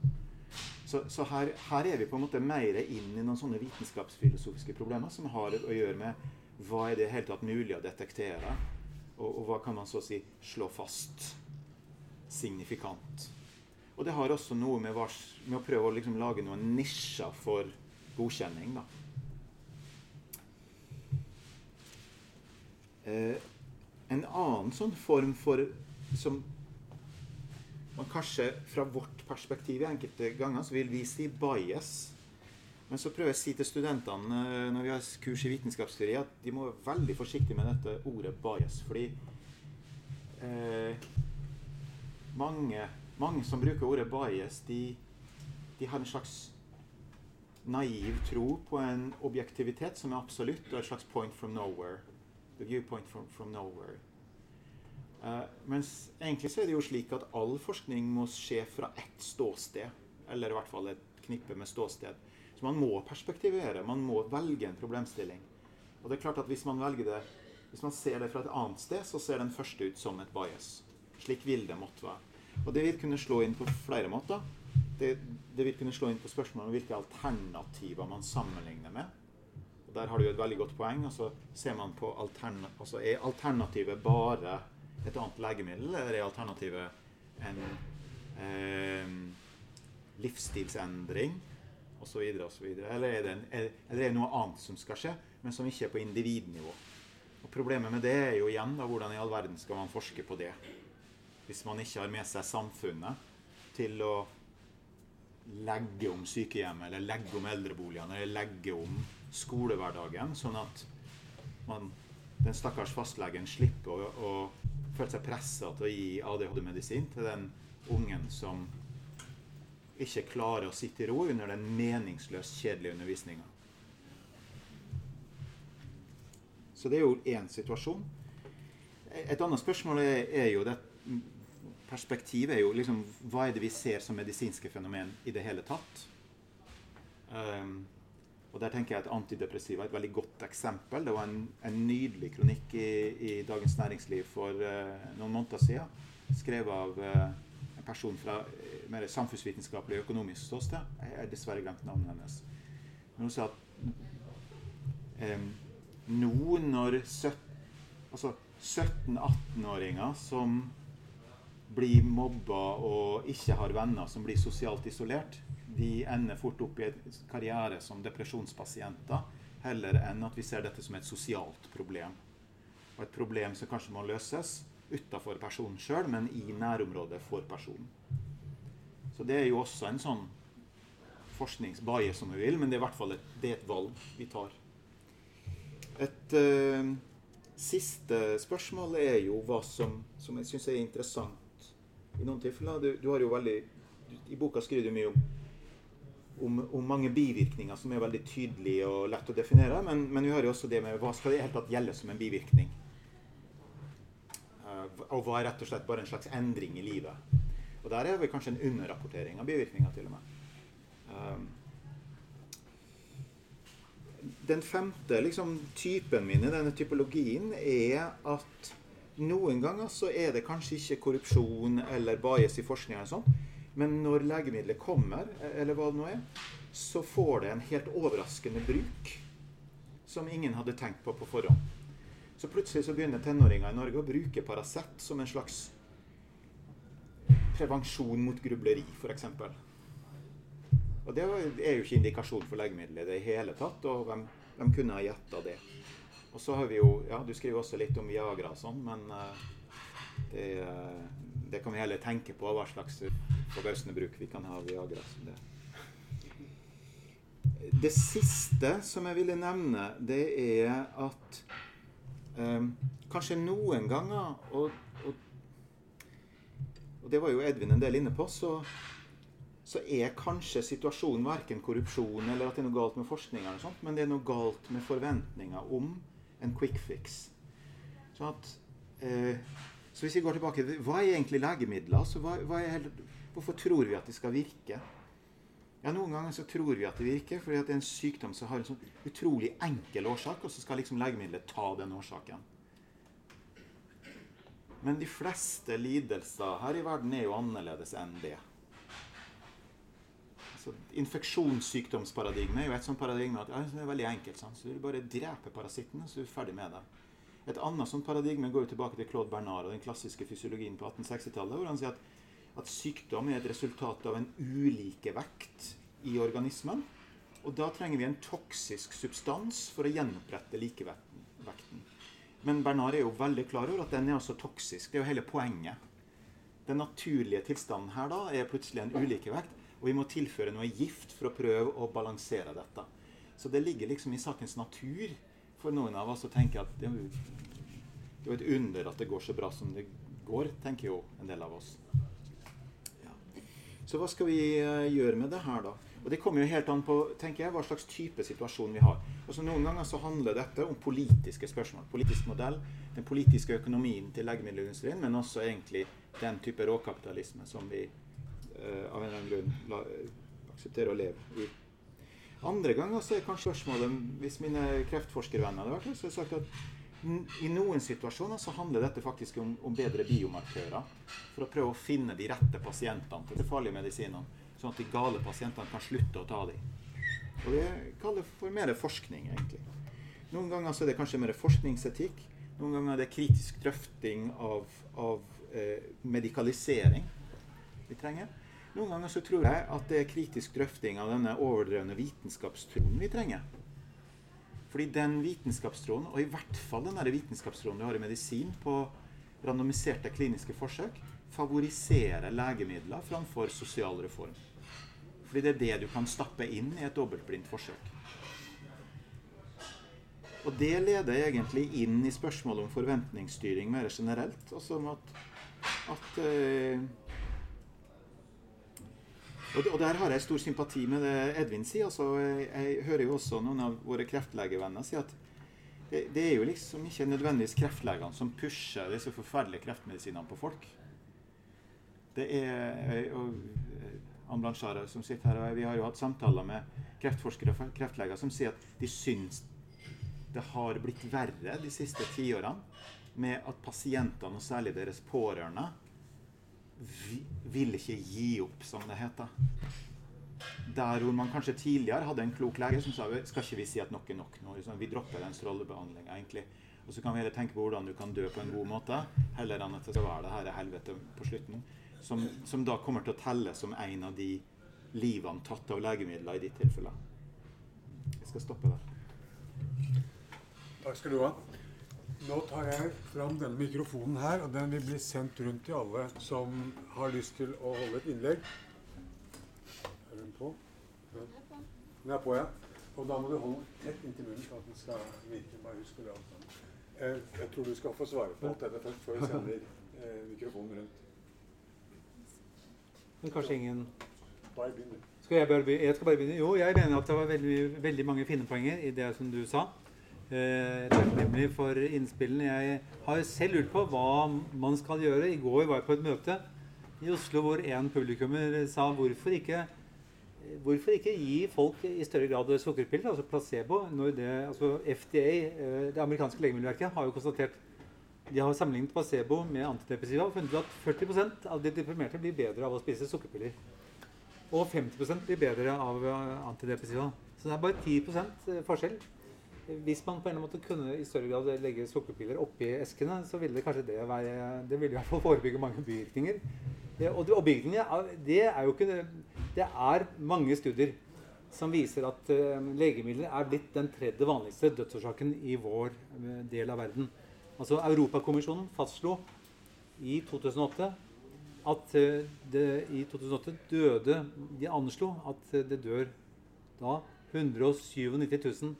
Så, så her, her, er vi på en måte mer inn i noen sånne vitenskapsfilosofiske problemer som har å gjøre med hva er det helt tatt mulig å detektere, og, og hva kan man så å si slå fast signifikant. Og det har også noe med, vars, med å prøve å liksom lage noen nisjer for godkjenning. da. Eh, en annen sånn form for som man kanskje fra vårt perspektiv i enkelte ganger så vil vi si bias. Men så prøver jeg å si til studentene eh, når vi har kurs i vitenskapsteori, at de må være veldig forsiktige med dette ordet bias. Fordi eh, mange, mange, som bruker ordet bias, de, de har en slags naiv tro på en objektivitet som er absolutt, og et slags point from nowhere the viewpoint from, from nowhere. Uh, mens egentlig så er det jo slik at all forskning må skje fra ett ståsted. Eller i hvert fall et knippe med ståsted. Så man må perspektivere. Man må velge en problemstilling. Og det er klart at hvis man velger det hvis man ser det fra et annet sted, så ser den første ut som et bias. Slik vil det måtte være. Og det vil kunne slå inn på flere måter. Det, det vil kunne slå inn på spørsmålet om hvilke alternativer man sammenligner med. Og Der har du et veldig godt poeng. og så ser man altern altså Er alternativet bare et annet legemiddel, eller det alternativet en eh, livsstilsendring osv.? Eller, er det en, eller er det noe annet som skal skje, men som ikke er på individnivå? Og Problemet med det er jo igjen da, hvordan i all verden skal man forske på det? Hvis man ikke har med seg samfunnet til å legge om sykehjemmet, eller legge om eldreboligene, eller legge om skolehverdagen, sånn at man, den stakkars fastlegen slipper å, å føle seg pressa til å gi ADHD-medisin til den ungen som ikke klarer å sitte i ro under den meningsløst kjedelige undervisninga. Så det er jo én situasjon. Et annet spørsmål er, er jo det Perspektivet er jo liksom Hva er det vi ser som medisinske fenomen i det hele tatt? Um, og Der tenker jeg at antidepressiva er et veldig godt eksempel. Det var en, en nydelig kronikk i, i, Dagens Næringsliv for uh, noen måneder siden. Skrevet av uh, en person fra uh, mer samfunnsvitenskapelig økonomisk ståsted. Jeg har dessverre glemt navnet hennes. Men hun sa at um, nå når altså 17-18-åringer som blir mobba og ikke har venner, som blir sosialt isolert, de ender fort opp i en karriere som depresjonspasienter, heller enn at vi ser dette som et sosialt problem. Og et problem som kanskje må løses utafor personen sjøl, men i nærområdet for personen. Så det er jo også en sånn forskningsbaie, som vi vil, men det er i hvert fall et, det er et valg vi tar. Et uh, siste spørsmål er jo hva som, som jeg syns er interessant i noen tilfeller. Du, du har jo veldig, I boka skriver du mye om om, om, mange bivirkninger som er veldig tydelige og lett å definere. Men, men vi har jo også det med hva skal det helt tatt gjelde som en bivirkning? Uh, og hva er rett og slett bare en slags endring i livet? Og der er vi kanskje en underrapportering av bivirkninger, til og med. Um, den femte liksom, typen min i denne typologien er at noen ganger så er det kanskje ikke korrupsjon eller bias i forskninga, men når legemiddelet kommer, eller hva det nå er, så får det en helt overraskende bruk som ingen hadde tenkt på på forhånd. Så plutselig så begynner tenåringer i Norge å bruke Paracet som en slags prevensjon mot grubleri, f.eks. Og det er jo ikke indikasjon for legemiddelet i det hele tatt, og hvem, hvem kunne ha gjetta det? Og så har vi jo Ja, du skriver også litt om Viagra og sånn, men uh, det, uh, det kan vi heller tenke på, hva slags forbausende bruk vi kan ha Viagra som Det. det siste som jeg ville nevne, det er at Um, kanskje noen ganger, og, og, og, det var jo Edvin en del inne på, så, så er kanskje situasjonen verken korrupsjon eller at det er noe galt med forskning, eller sånt, men det er noe galt med forventninger om en quick fix. Så, at, eh, så hvis vi går tilbake Hva er egentlig legemidler? Altså, hva, hva er, hvorfor tror vi at de skal virke? Ja, Noen ganger så tror vi at det virker fordi det er en sykdom som har en sånn utrolig enkel årsak, og så skal liksom legemiddelet ta den årsaken. Men de fleste lidelser her i verden er jo annerledes enn det. Altså, infeksjonssykdomsparadigmet er jo et sånt paradigme at ja, det er veldig enkelt. Sånn. Så Du bare dreper parasitten, så er du ferdig med det. Et annet sånt paradigme går jo tilbake til Claude Bernard og den klassiske fysiologien på 1860-tallet, hvor han sier at at sykdom er et resultat av en ulikevekt i organismen. Og da trenger vi en toksisk substans for å gjenopprette likevekten. Men Bernard er jo veldig klar over at den er altså toksisk. Det er jo hele poenget. Den naturlige tilstanden her da er plutselig en ulikevekt, og vi må tilføre noe gift for å prøve å balansere dette. Så det ligger liksom i sakens natur for noen av oss å tenke at det er jo et under at det går så bra som det går, tenker jo en del av oss. Så hva skal vi uh, gjøre med det her, da? Og Det kommer jo helt an på tenker jeg, hva slags type situasjon vi har. Altså Noen ganger så handler dette om politiske spørsmål. Politisk modell, den politiske økonomien til legemiddelindustrien, men også egentlig den type råkapitalisme som vi uh, av en eller annen grunn la, aksepterer å leve i. Andre ganger så er kanskje spørsmålet Hvis mine kreftforskervenner hadde vært her, så har jeg sagt at i noen situasjoner så handler dette faktisk om, om, bedre biomarkører. For å prøve å finne de rette pasientene til de farlige medisinene. Sånn at de gale pasientene kan slutte å ta dem. Og det kaller for mer forskning, egentlig. Noen ganger så er det kanskje mer forskningsetikk. Noen ganger er det kritisk drøfting av, av eh, medikalisering vi trenger. Noen ganger så tror jeg at det er kritisk drøfting av denne overdrevne vitenskapstroen vi trenger. Fordi den vitenskapstroen, og i hvert fall den vitenskapstroen du har i medisin på randomiserte kliniske forsøk, favoriserer legemidler framfor sosial reform. Fordi det er det du kan stappe inn i et dobbeltblindt forsøk. Og det leder egentlig inn i spørsmålet om forventningsstyring mer generelt. Altså om at, at uh, og, der har jeg stor sympati med det Edvin sier. Altså, jeg, hører jo også noen av våre kreftlegevenner si at det, er jo liksom ikke nødvendigvis kreftlegene som pusher disse forferdelige kreftmedisinene på folk. Det er og Ann Blanchard som sitter her, og Vi har jo hatt samtaler med kreftforskere og kreftleger som sier at de syns det har blitt verre de siste tiårene med at pasientene, og særlig deres pårørende, vil ikke gi opp, som det heter. Der hvor man kanskje tidligere hadde en klok lege som sa skal ikke vi si at nok er nok nå. Liksom, vi dropper den strålebehandlinga, egentlig. Og så kan vi heller tenke på hvordan du kan dø på en god måte, heller enn at det skal være det her helvete på slutten. Som, som da kommer til å telle som en av de livene tatt av legemidler i ditt tilfelle. Jeg skal stoppe der. Takk skal du ha. Nå tar jeg fram denne mikrofonen her, og den vil bli sendt rundt til alle som har lyst til å holde et innlegg. Er den på? Ja. Den er på, ja. Og da må du holde tett inntil munnen for at den skal virke. Bare husk det alt sammen. Eh, jeg tror du skal få svare på alt dette først, før vi sender eh, mikrofonen rundt. Men kanskje ingen Bare begynn, Skal jeg bare begynne? Jeg skal bare begynne. Jo, jeg mener at det var veldig, veldig mange fine poenger i det som du sa takknemlig for innspillene. Jeg har selv lurt på hva man skal gjøre. I går var jeg på et møte i Oslo hvor en publikummer sa hvorfor ikke, hvorfor ikke gi folk i større grad sukkerpiller, altså placebo, når det, altså FDA, eh, det amerikanske legemiddelverket, har jo konstatert de har sammenlignet placebo med antidepressiva og funnet at 40% av de deprimerte blir bedre av å spise sukkerpiller. Og 50% blir bedre av antidepressiva. Så det er bare 10% forskjell hvis man på en måte kunne i større grad legge sukkerpiller oppi eskene, så ville det kanskje det være Det ville i hvert fall forebygge mange bivirkninger. Og, og det er jo ikke Det er mange studier som viser at uh, legemidler er blitt den tredje vanligste dødsårsaken i vår uh, del av verden. Altså Europakommisjonen fastslo i 2008 at uh, det i 2008 døde De anslo at det dør da 197 000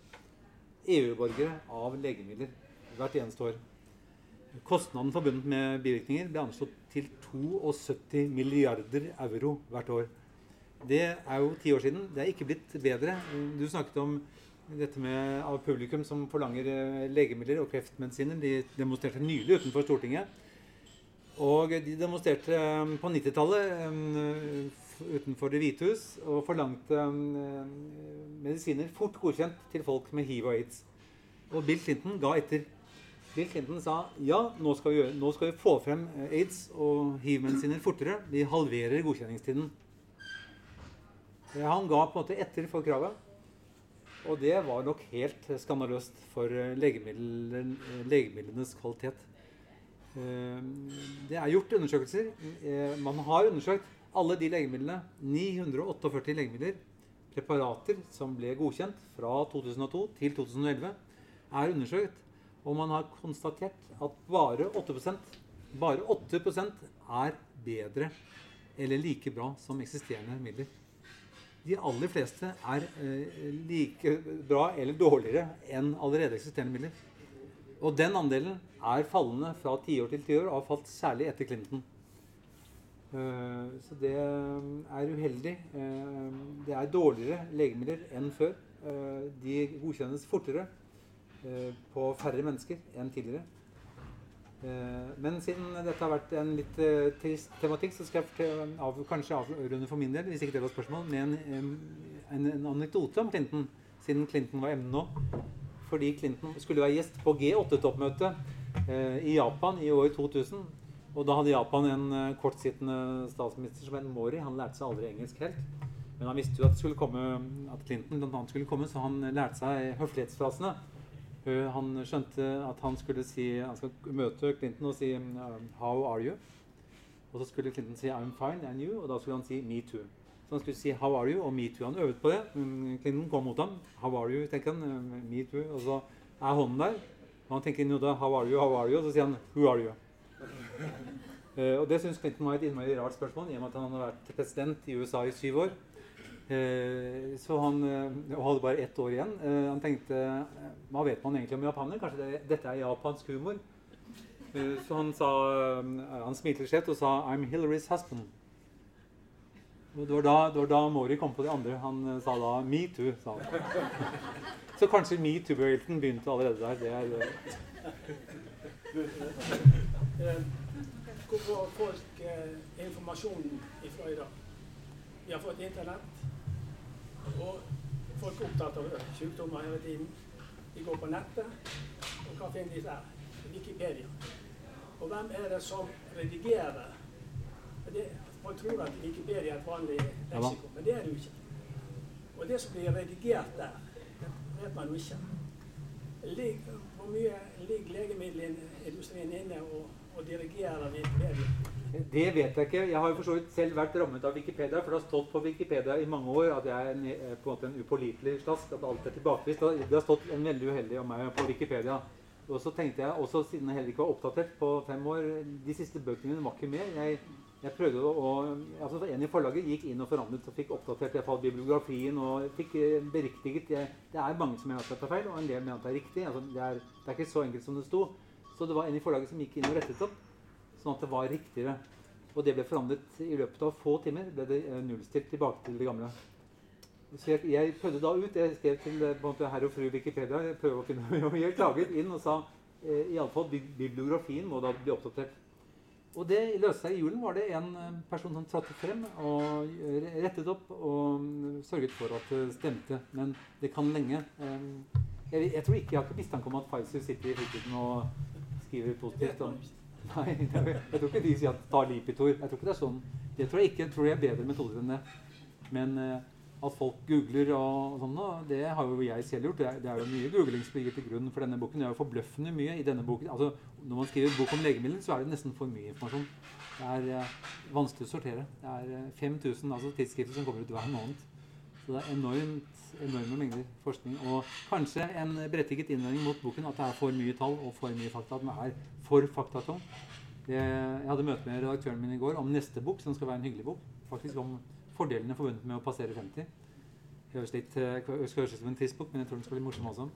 EU-borgere av legemidler. hvert eneste år. Kostnaden forbundet med bivirkninger ble anslått til 72 milliarder euro hvert år. Det er jo ti år siden. Det er ikke blitt bedre. Du snakket om dette med av publikum som forlanger eh, legemidler og kreftmedisiner. De demonstrerte nylig utenfor Stortinget. Og de demonstrerte eh, på 90-tallet eh, utenfor Det hvite hus og forlangte medisiner fort godkjent til folk med hiv og aids. Og Bill Clinton ga etter. Bill Clinton sa ja, nå skal vi, gjøre, nå skal vi få frem aids og hiv-medisiner fortere. Vi halverer godkjenningstiden. Han ga på en måte etter for kravet. Og det var nok helt skandaløst for eh, legemiddel, legemidlenes kvalitet. Eh, det er gjort undersøkelser. Eh, man har undersøkt alle de legemidlene, 948 legemidler, preparater som ble godkjent fra 2002 til 2011, er undersøkt. Og man har konstatert at bare 8% bare 8% er bedre eller like bra som eksisterende midler de aller fleste er eh, like bra eller dårligere enn allerede eksisterende midler. Og den andelen er fallende fra tiår til tiår og har falt særlig etter Clinton. Uh, så det er uheldig. Uh, det er dårligere legemidler enn før. De godkjennes fortere på færre mennesker enn tidligere. Eh, men siden dette har vært en litt trist tematikk, så skal jeg av, kanskje avrunde for min del hvis ikke det var spørsmål, med en, en, en anekdote om Clinton, siden Clinton var emnet nå. Fordi Clinton skulle være gjest på G8-toppmøtet uh, i Japan i år 2000. Og da hadde Japan en uh, kortsittende statsminister som het Mori. Han lærte seg aldri engelsk helt. Men han visste jo at, komme, at Clinton blant annet skulle komme, så han lærte seg høflighetsfrasene. Han skjønte at han skulle si Han skal møte Clinton og si um, 'How are you?' Og så skulle Clinton si 'I'm fine, and you?' Og da skulle han si 'Me too'. Så han skulle si 'How are you?' og 'Me too'. Han øvde på det. Clinton kom mot ham. 'How are you?' tenker han. 'Me too'. Og så er hånden der. Og han tenker inn da 'How are you?' How are you? Og så sier han 'Who are you?' Uh, [laughs] og det syns Clinton var et innmari rart spørsmål, i og med at han hadde vært president i USA i syv år. Uh, så han og hadde bare ett år igjen. Han tenkte Hva vet man egentlig om japanere? Kanskje det, dette er japansk humor? så han sa Han smilte skjevt og sa 'I'm Hillary's husband'. Og det var, da, det var da Mori kom på de andre. Han sa da 'me too'. sa han. [laughs] Så kanskje metoo-bevegelsen begynte allerede der. Det er [laughs] Hvor får folk informasjonen ifra i dag? Vi har fått Internett. Og folk er opptatt av sykdommer hele tiden. De går på nettet, og hva finner de der? Wikipedia. Og hvem er det som redigerer? Det, man tror at Wikipedia er et vanlig leksikon, men det er det jo ikke. Og det som blir redigert der, vet man jo ikke. Hvor mye ligger legemiddelindustrien inne og, og dirigerer Wikipedia? Det vet jeg ikke. Jeg har jo for så vidt selv vært rammet av Wikipedia. For det har stått på Wikipedia i mange år at jeg er en, eh, på en måte en upålitelig slask. At alt er tilbakevist. Det har stått en veldig uheldig om meg på Wikipedia. Og så tenkte jeg, også siden jeg heller ikke var oppdatert på fem år De siste bøkene mine var ikke med. Jeg, jeg prøvde å, altså En i forlaget gikk inn og forandret og fikk oppdatert falt bibliografien og fikk eh, beriktiget. Det er mange som mener at jeg tar feil, og en del mener at det er riktig. Altså, det, er, det er ikke så enkelt som det sto. Så det var en i forlaget som gikk inn og rettet opp sånn at det var riktigere. Og det ble forandret i løpet av få timer. ble det eh, nullstilt tilbake til det gamle. Så jeg, jeg prøvde da ut. Jeg skrev til eh, på herr og fru Wikipedia jeg prøvde å finne, [laughs] jeg klaget inn og sa eh, iallfall bibliografien må da bli oppdatert. Og det løste seg i julen. var det en eh, person som trådte frem og rettet opp og mm, sørget for at det stemte. Men det kan lenge. Jeg, jeg tror ikke jeg har ikke mistanke om at Pfizer sitter i fritiden og skriver positivt. om [laughs] Nei, jeg tror ikke de sier at ta Lipitor. Jeg tror ikke det er sånn. Det tror jeg ikke. Jeg tror jeg er bedre metoder enn det. Men uh, at folk googler og, sånn, det har jo jeg selv gjort. Det er, det er jo mye googling som ligger til grunn for denne boken. Det er jo forbløffende mye i denne boken. Altså, når man skriver bok om legemidler, så er det nesten for mye informasjon. Det er uh, vanskelig å sortere. Det er uh, eh, 5000 altså, tidsskrifter som kommer ut hver måned. Så det er enormt, enorme mengder forskning. Og kanskje en berettiget innvending mot boken at det er for mye tall og for mye fakta. At den er for faktatom. Jeg hadde møte med redaktøren min i går om neste bok, som skal være en hyggelig bok. Faktisk om fordelene forbundet med å passere 50. Høres litt, høres ut som en trist bok, men jeg tror den skal bli morsom også.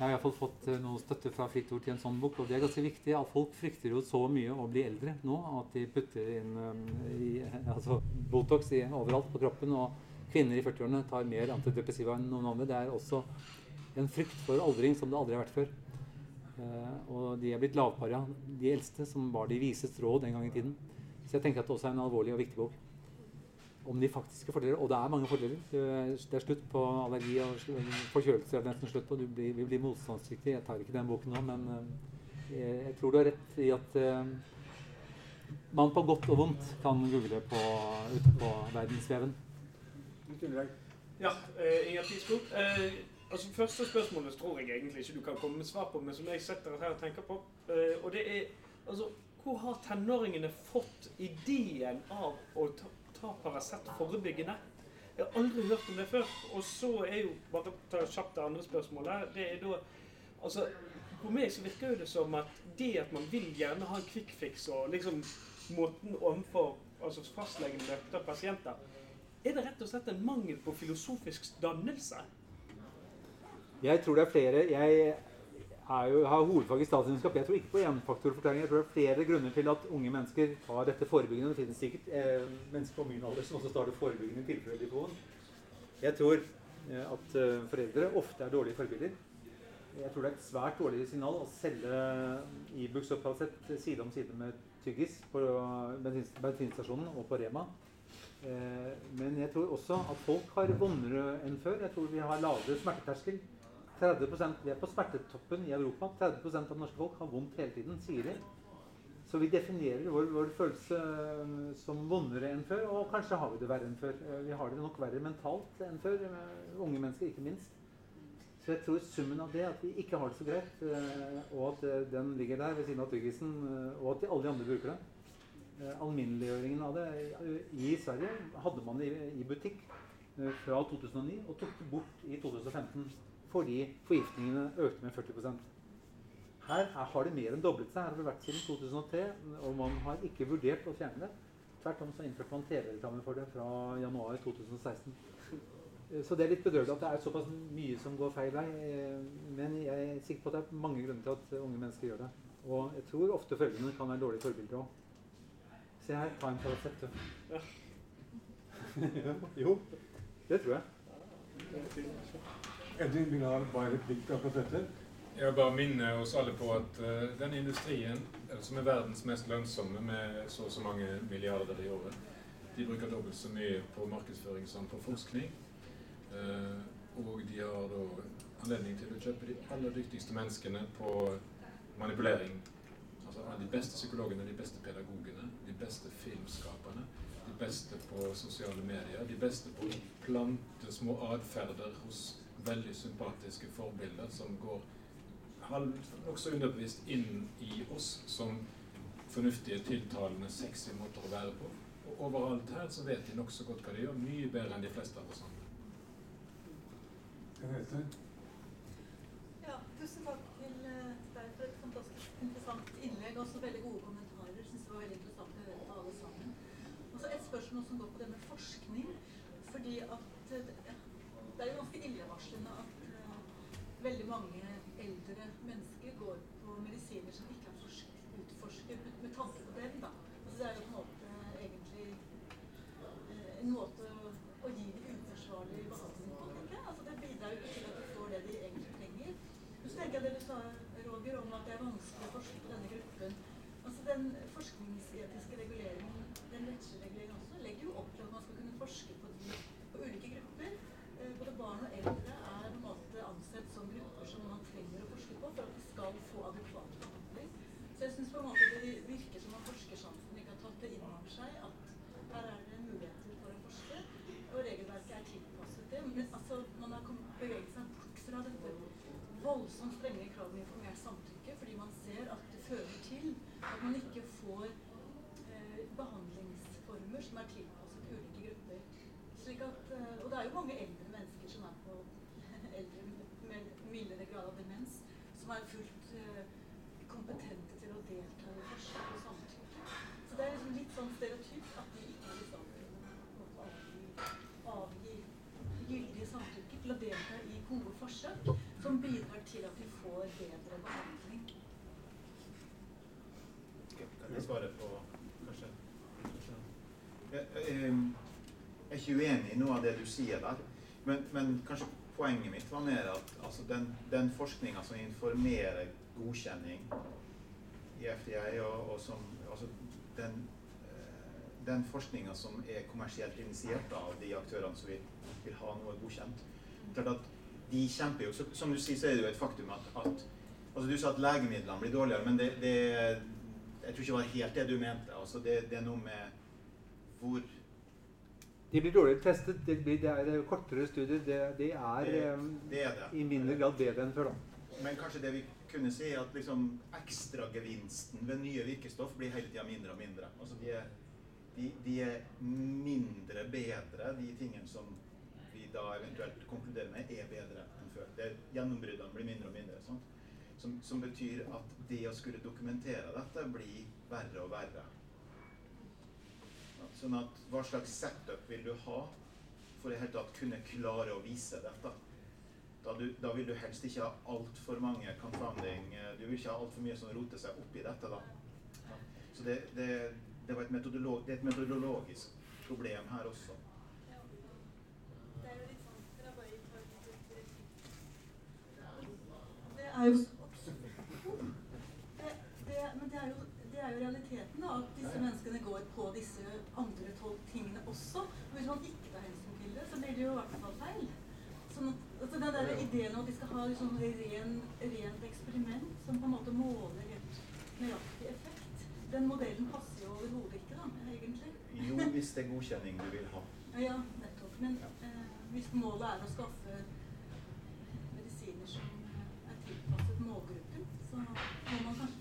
Jeg har iallfall fått eh, noe støtte fra Fritt Ord til en sånn bok. Og det er ganske viktig. at Folk frykter jo så mye å bli eldre nå at de putter inn um, i, altså Botox i, overalt på kroppen. Og kvinner i 40-årene tar mer antidepressiva enn noen andre. Det er også en frykt for aldring som det aldri har vært før. Uh, og de er blitt lavparia, de eldste, som var de vises råd den gang i tiden. Så jeg tenker at det også er en alvorlig og viktig bok om de faktiske fordeler. Og det er mange fordeler. Det er slutt på allergi og forkjølelse. er nesten slutt på. Du blir, vi blir motstandsdyktige. Jeg tar ikke den boken nå, men eh, jeg tror du har rett i at uh, man på godt og vondt kan google på, ute på verdensveven. Ja, uh, Inger Tisbo. Uh, altså Første spørsmålet tror jeg egentlig ikke du kan komme med svar på, men som jeg setter her og tenker på. og det er altså Hvor har tenåringene fått ideen av å ta ta Paracet forebyggende. Jeg har aldri hørt om det før. Og så er jo bare ta kjapt det andre spørsmålet. Det er da Altså, på meg så virker det som at det at man vil gjerne ha en fix og liksom måten overfor altså fastlegen møter pasienter Er det rett og slett en mangel på filosofisk dannelse? Jeg tror det er flere. Jeg jo, har hovedfag i statsvitenskap. Jeg tror ikke på énfaktorforklaring. Jeg tror det er flere grunner til at unge mennesker har dette forebyggende. Det finnes sikkert eh, mennesker på min alder som også starter forebyggende tilfeller i boen. Jeg tror eh, at eh, foreldre ofte er dårlige forbilder. Jeg tror det er et svært dårlig signal å selge Ibux og Paracet side om side med tyggis på bensinstasjonen og på Rema. Eh, men jeg tror også at folk har vondere enn før. Jeg tror vi har lavere smerteterskel. 30 Vi er på smertetoppen i Europa. 30% av norske folk har vondt hele tiden, sier de. Så vi definerer vår, vår, følelse eh, som vondere enn før, og kanskje har vi det verre enn før. Eh, vi har det nok verre mentalt enn før, unge mennesker ikke minst. Så jeg tror summen av det, at vi ikke har det så greit, og at den ligger der ved siden av tyggisen, og at alle de andre bruker det Alminneliggjøringen av det I Sverige hadde man det i butikk fra 2009 og tok det bort i 2015 fordi forgiftningene økte med 40% Her har det mer enn doblet seg. Her har det vært siden 2003, og man har ikke vurdert å fjerne det. Tvert om så innførte man TV-reklame for det fra januar 2016. Så det er litt bedrøvelig at det er såpass mye som går feil vei. Men jeg er sikker på at det er mange grunner til at unge mennesker gjør det. Og jeg tror ofte foreldrene kan være dårlige forbilder òg. Se her, ta en Paracet. Ja. jo, det tror jeg. Edvin vil ha bare replikk akkurat dette. Jeg vil bare minne oss alle på at uh, den industrien, uh, som er verdens mest lønnsomme med så og så mange milliarder i året, de bruker dobbelt så mye på markedsføring som på forskning. Uh, og de har da anledning til å kjøpe de aller dyktigste menneskene på manipulering. Altså de beste psykologene, de beste pedagogene, beste filmskaperne, de beste på sosiale medier, de beste på å plante små atferder hos veldig sympatiske forbilder som går nokså underbevisst inn i oss som fornuftige, tiltalende, sexy måter å være på. Og overalt her så vet de nokså godt hva de gjør, mye bedre enn de fleste av oss andre. Ja, tusen takk til eh, deg for et fantastisk interessant innlegg. Også veldig gode kommentarer. Jeg synes det var veldig interessant å høre på alle sammen. Og så et spørsmål som går på det med forskning. Fordi at eh, det er jo ganske illevarslende at uh, veldig mange eldre mennesker går på medisiner som ikke er utforsket med, med tanke på dem. da. Altså, det er jo på en måte egentlig uh, en måte å, å gi dem uforsvarlig behandling på. tenker Altså, det bidrar jo ikke til at de får det de egentlig trenger. Så tenker jeg det du sa, Roger, om at det er vanskelig å forske på denne gruppen. Altså, Den forskningsetiske reguleringen, den rettslige reguleringen også, legger jo opp til at man skal kunne forske på, de, på ulike grupper. Eh, både barn og eldre er på en måte ansett som grupper som man trenger å forske på for at de skal få adekvat behandling. Så jeg syns det virker som om forskersamfunnet ikke har tatt det inn over seg at her er det muligheter for å forske, og regelverket er tilpasset det. Men altså, man har beveget seg bort fra dette voldsomt strenge kravet om informert samtykke, fordi man ser at det fører til at man ikke får eh, behandlingsformer som er tilpasset ulike grupper. Slik at, eh, og det er jo mange eldre mennesker som er på eldre med mildere grad av demens, som er fullt uh, kompetente til å delta i forsøk og samtykke. Så det er liksom litt sånn stereotypt at de ikke er i stand til å avgi, avgi gyldige samtykke til å delta i gode forsøk. Som bidrar til at vi får bedre behandling? Kan jeg svare på kanskje? Jeg, jeg, jeg er ikke uenig i noe av det du sier der, men, men kanskje poenget mitt var mer at altså, den, den forskninga som informerer godkjenning i FDI, og, og som altså, den, eh, den forskninga som er kommersielt initiert av de aktørene som vil, vil ha noe godkjent klart at de kjemper jo, så, Som du sier, så er det jo et faktum at, at altså Du sa at legemidlene blir dårligere, men det, det jeg tror ikke det var helt det du mente. Altså det, det er noe med hvor De blir dårligere testet. Det, blir, det er kortere studier. Det, det er, Det- eh, det er i mindre grad bedre enn før. da. Men kanskje det vi kunne si, er at liksom ekstragevinsten ved nye virkestoff blir hele tida mindre og mindre. Altså de er, de, de er mindre bedre, de tingene som da eventuelt konkluderer med, er bedre enn før. Det, gjennombruddene blir mindre og mindre. Som, som betyr at det å skulle dokumentere dette blir verre og verre. Sånn at hva slags setup vil du ha for i hele tatt kunne klare å vise dette? Da, du, da vil du helst ikke ha altfor mange confounding eh, Du vil ikke ha altfor mye som roter seg opp i dette. da. Så det, det, det, var et det er et metodologisk problem her også. Det er jo litt sånn Kan jeg bare ta et lite Det er jo Det, det, men det er, jo, det er jo realiteten, da. At disse menneskene går på disse andre tolv tingene også. Og hvis man ikke tar hensyn til det, så blir det jo i hvert fall feil. Sånn at, altså den der ideen om at vi skal ha liksom ren, rent eksperiment som på en måte måler helt nøyaktig effekt, den modellen passer jo overhodet ikke, da, egentlig. Jo, hvis det er godkjenning du vil ha. Ja, nettopp. Men eh, hvis målet er å skaffe så må man kanskje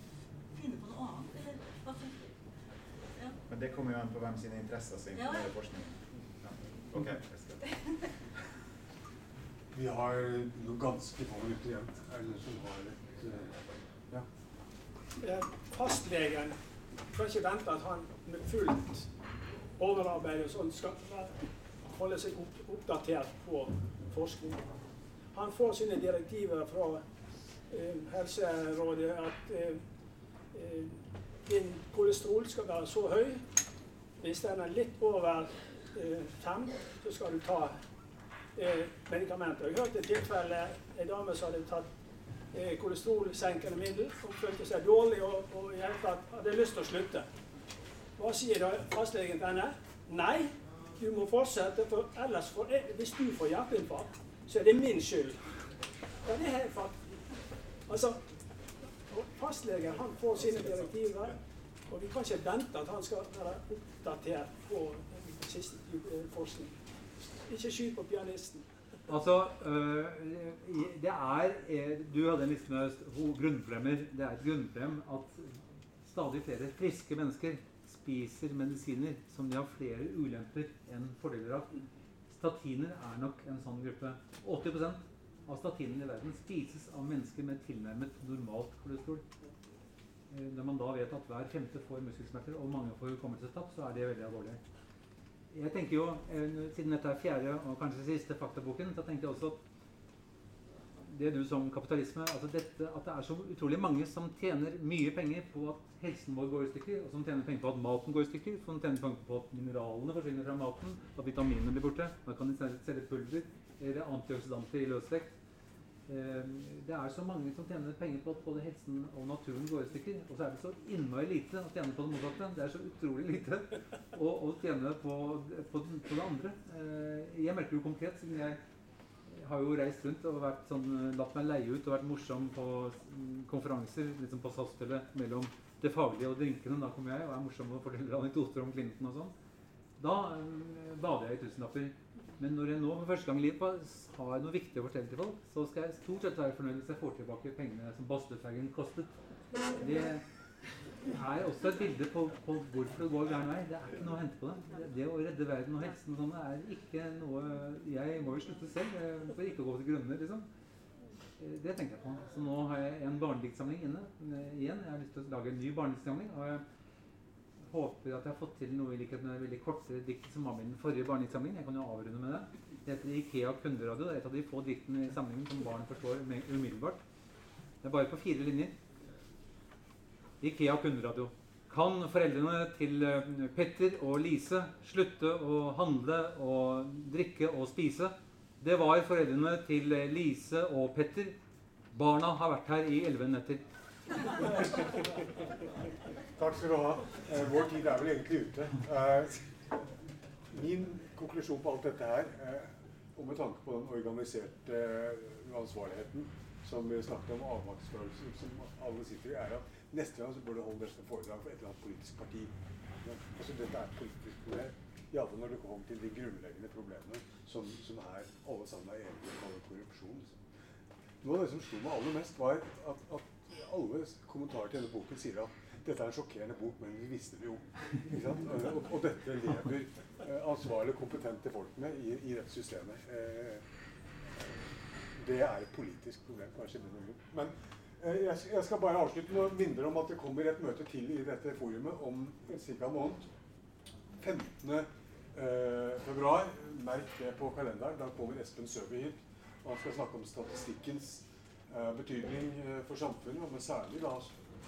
finne på noe annet. Eller hva syns du? Ja. Men det kommer jo an på hvem sine interesser som informerer ja. forskningen. Ja. Ok, jeg skal. Vi har noen ganske få minutter igjen. Er det noen som har et eh, Ja. Eh, Fastlegen kan ikke vente at han med fullt overarbeid og sånn skal holde seg opp, oppdatert på forskning. Han får sine direktiver fra Helserådet at eh, eh, din kolesterol skal være så høy. Hvis den er litt over eh, fem, så skal du ta eh, medikamenter. Jeg hørte et tilfelle en dame som hadde tatt eh, kolesterolsenkende middel Hun følte seg dårlig og, og hadde lyst til å slutte. Hva sier da fastlegen til henne? Nei, du må fortsette, for ellers får hvis du får hjerteinfarkt, så er det min skyld. Ja, det er fakt. Altså, fastlegen han får sine direktiver, og vi kan ikke vente at han skal være oppdatert på siste forskning. Ikke skyt på pianisten. Altså, øh, det er eh, Du hadde en liste med grunnproblemer. Det er et grunnproblem at stadig flere friske mennesker spiser medisiner som de har flere ulemper enn fordeler av. Statiner er nok en sånn gruppe. 80 av statinene i verden spises av mennesker med tilnærmet normalt kolesterol. Eh, Når man da vet at hver femte får muskelsmerter og mange får hukommelsestap, så er det veldig alvorlig. Jeg tenker jo, eh, Siden dette er fjerde og kanskje siste faktaboken, så tenker jeg også at det du som kapitalisme altså dette, At det er så utrolig mange som tjener mye penger på at helsen vår går i stykker, og som tjener penger på at maten går i stykker, som tjener penger på at mineralene forsvinner fra maten, at vitaminene blir borte. Da kan de selge pulver eller antioksidanter i løsvekt. Eh, Det er så mange som tjener penger på at både helsen og naturen går i stykker. Og så er det så innmari lite å tjene på det motsatte. Det er så utrolig lite å, å tjene på, på, på det andre. Eh, Jeg merker jo konkret, siden jeg har jo reist rundt og vært sånn, latt meg leie ut og vært morsom på konferanser liksom på SAS-hotellet mellom det faglige og drinkene. Da kommer jeg og er morsom og forteller anekdoter om Clinton og sånn. Da eh, bader jeg i tusenlapper. Men når jeg nå for første gang i livet har noe viktig å fortelle til folk, så skal jeg stort sett være fornøyd hvis jeg får tilbake pengene som Bastøfergen kostet. Det er også et bilde på, på hvorfor det går gæren vei. Det er ikke noe å hente på det. Det, å redde verden og helsen og sånn er ikke noe Jeg må jo slutte selv for ikke å gå til grunne, liksom. Det tenker jeg på. Så nå har jeg en barnediktsamling inne igjen. Jeg har lyst til å lage en ny barnediktsamling. Håper at jeg har fått til noe i likhet med veldig korte dikt som var med i den forrige barnediktsamlingen. Jeg kan jo avrunde med det. Det heter Ikea kunderadio. Det er et av de få diktene i samlingen som barn forstår umiddelbart. Det er bare på fire linjer. Ikea kunderadio. Kan foreldrene til eh, Petter og Lise slutte å handle og drikke og spise? Det var foreldrene til eh, Lise og Petter. Barna har vært her i elleve netter. Takk skal du ha. Eh, vår tid er vel egentlig ute. Eh, min konklusjon på alt dette her, eh, og med tanke på den organiserte uansvarligheten som vi snakket om, avmaktsfølelsen som alle sitter i, er at neste gang så bør du holde dette foredrag for et eller annet politisk parti. Altså Dette er et politisk problem. Iallfall når det kommer til de grunnleggende problemene som, som er alle sammen er enige om korrupsjon. Noe av det som slo meg aller mest, var at, at alle kommentarer til denne boken sier at dette er en sjokkerende bok, men vi visste det jo. Og, og, dette lever eh, ansvarlige, kompetente folk med i, i dette systemet. Eh, det er et politisk problem. Men eh, jeg, skal bare avslutte med å minne om at det kommer et møte til i dette forumet om ca. en måned. 15. Eh, februar. Merk det på kalenderen. Da kommer Espen Søby hit. Og han skal snakke om statistikkens betydning eh, for samfunnet, men særlig da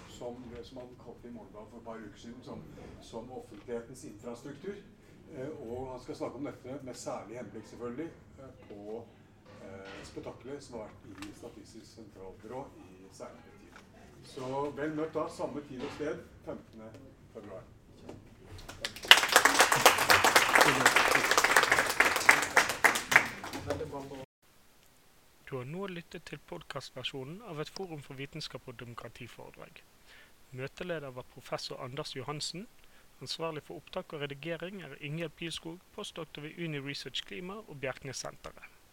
som det som han kalte i Morgenbladet for et par uker siden, som, som offentlighetens infrastruktur. Eh, og han skal snakke om dette med særlig henblikk selvfølgelig eh, på eh, spetakkelet som har vært i Statistisk sentralbyrå i særlig tid. Så vel møtt da, samme tid og sted 15. februar. Du har nå lyttet til podkastversjonen av et Forum for vitenskap og demokrati-foredrag. Møteleder var professor Anders Johansen. Ansvarlig for opptak og redigering er Ingjerd Pilskog, postdoktor ved Uni Research Klima og Bjerknessenteret.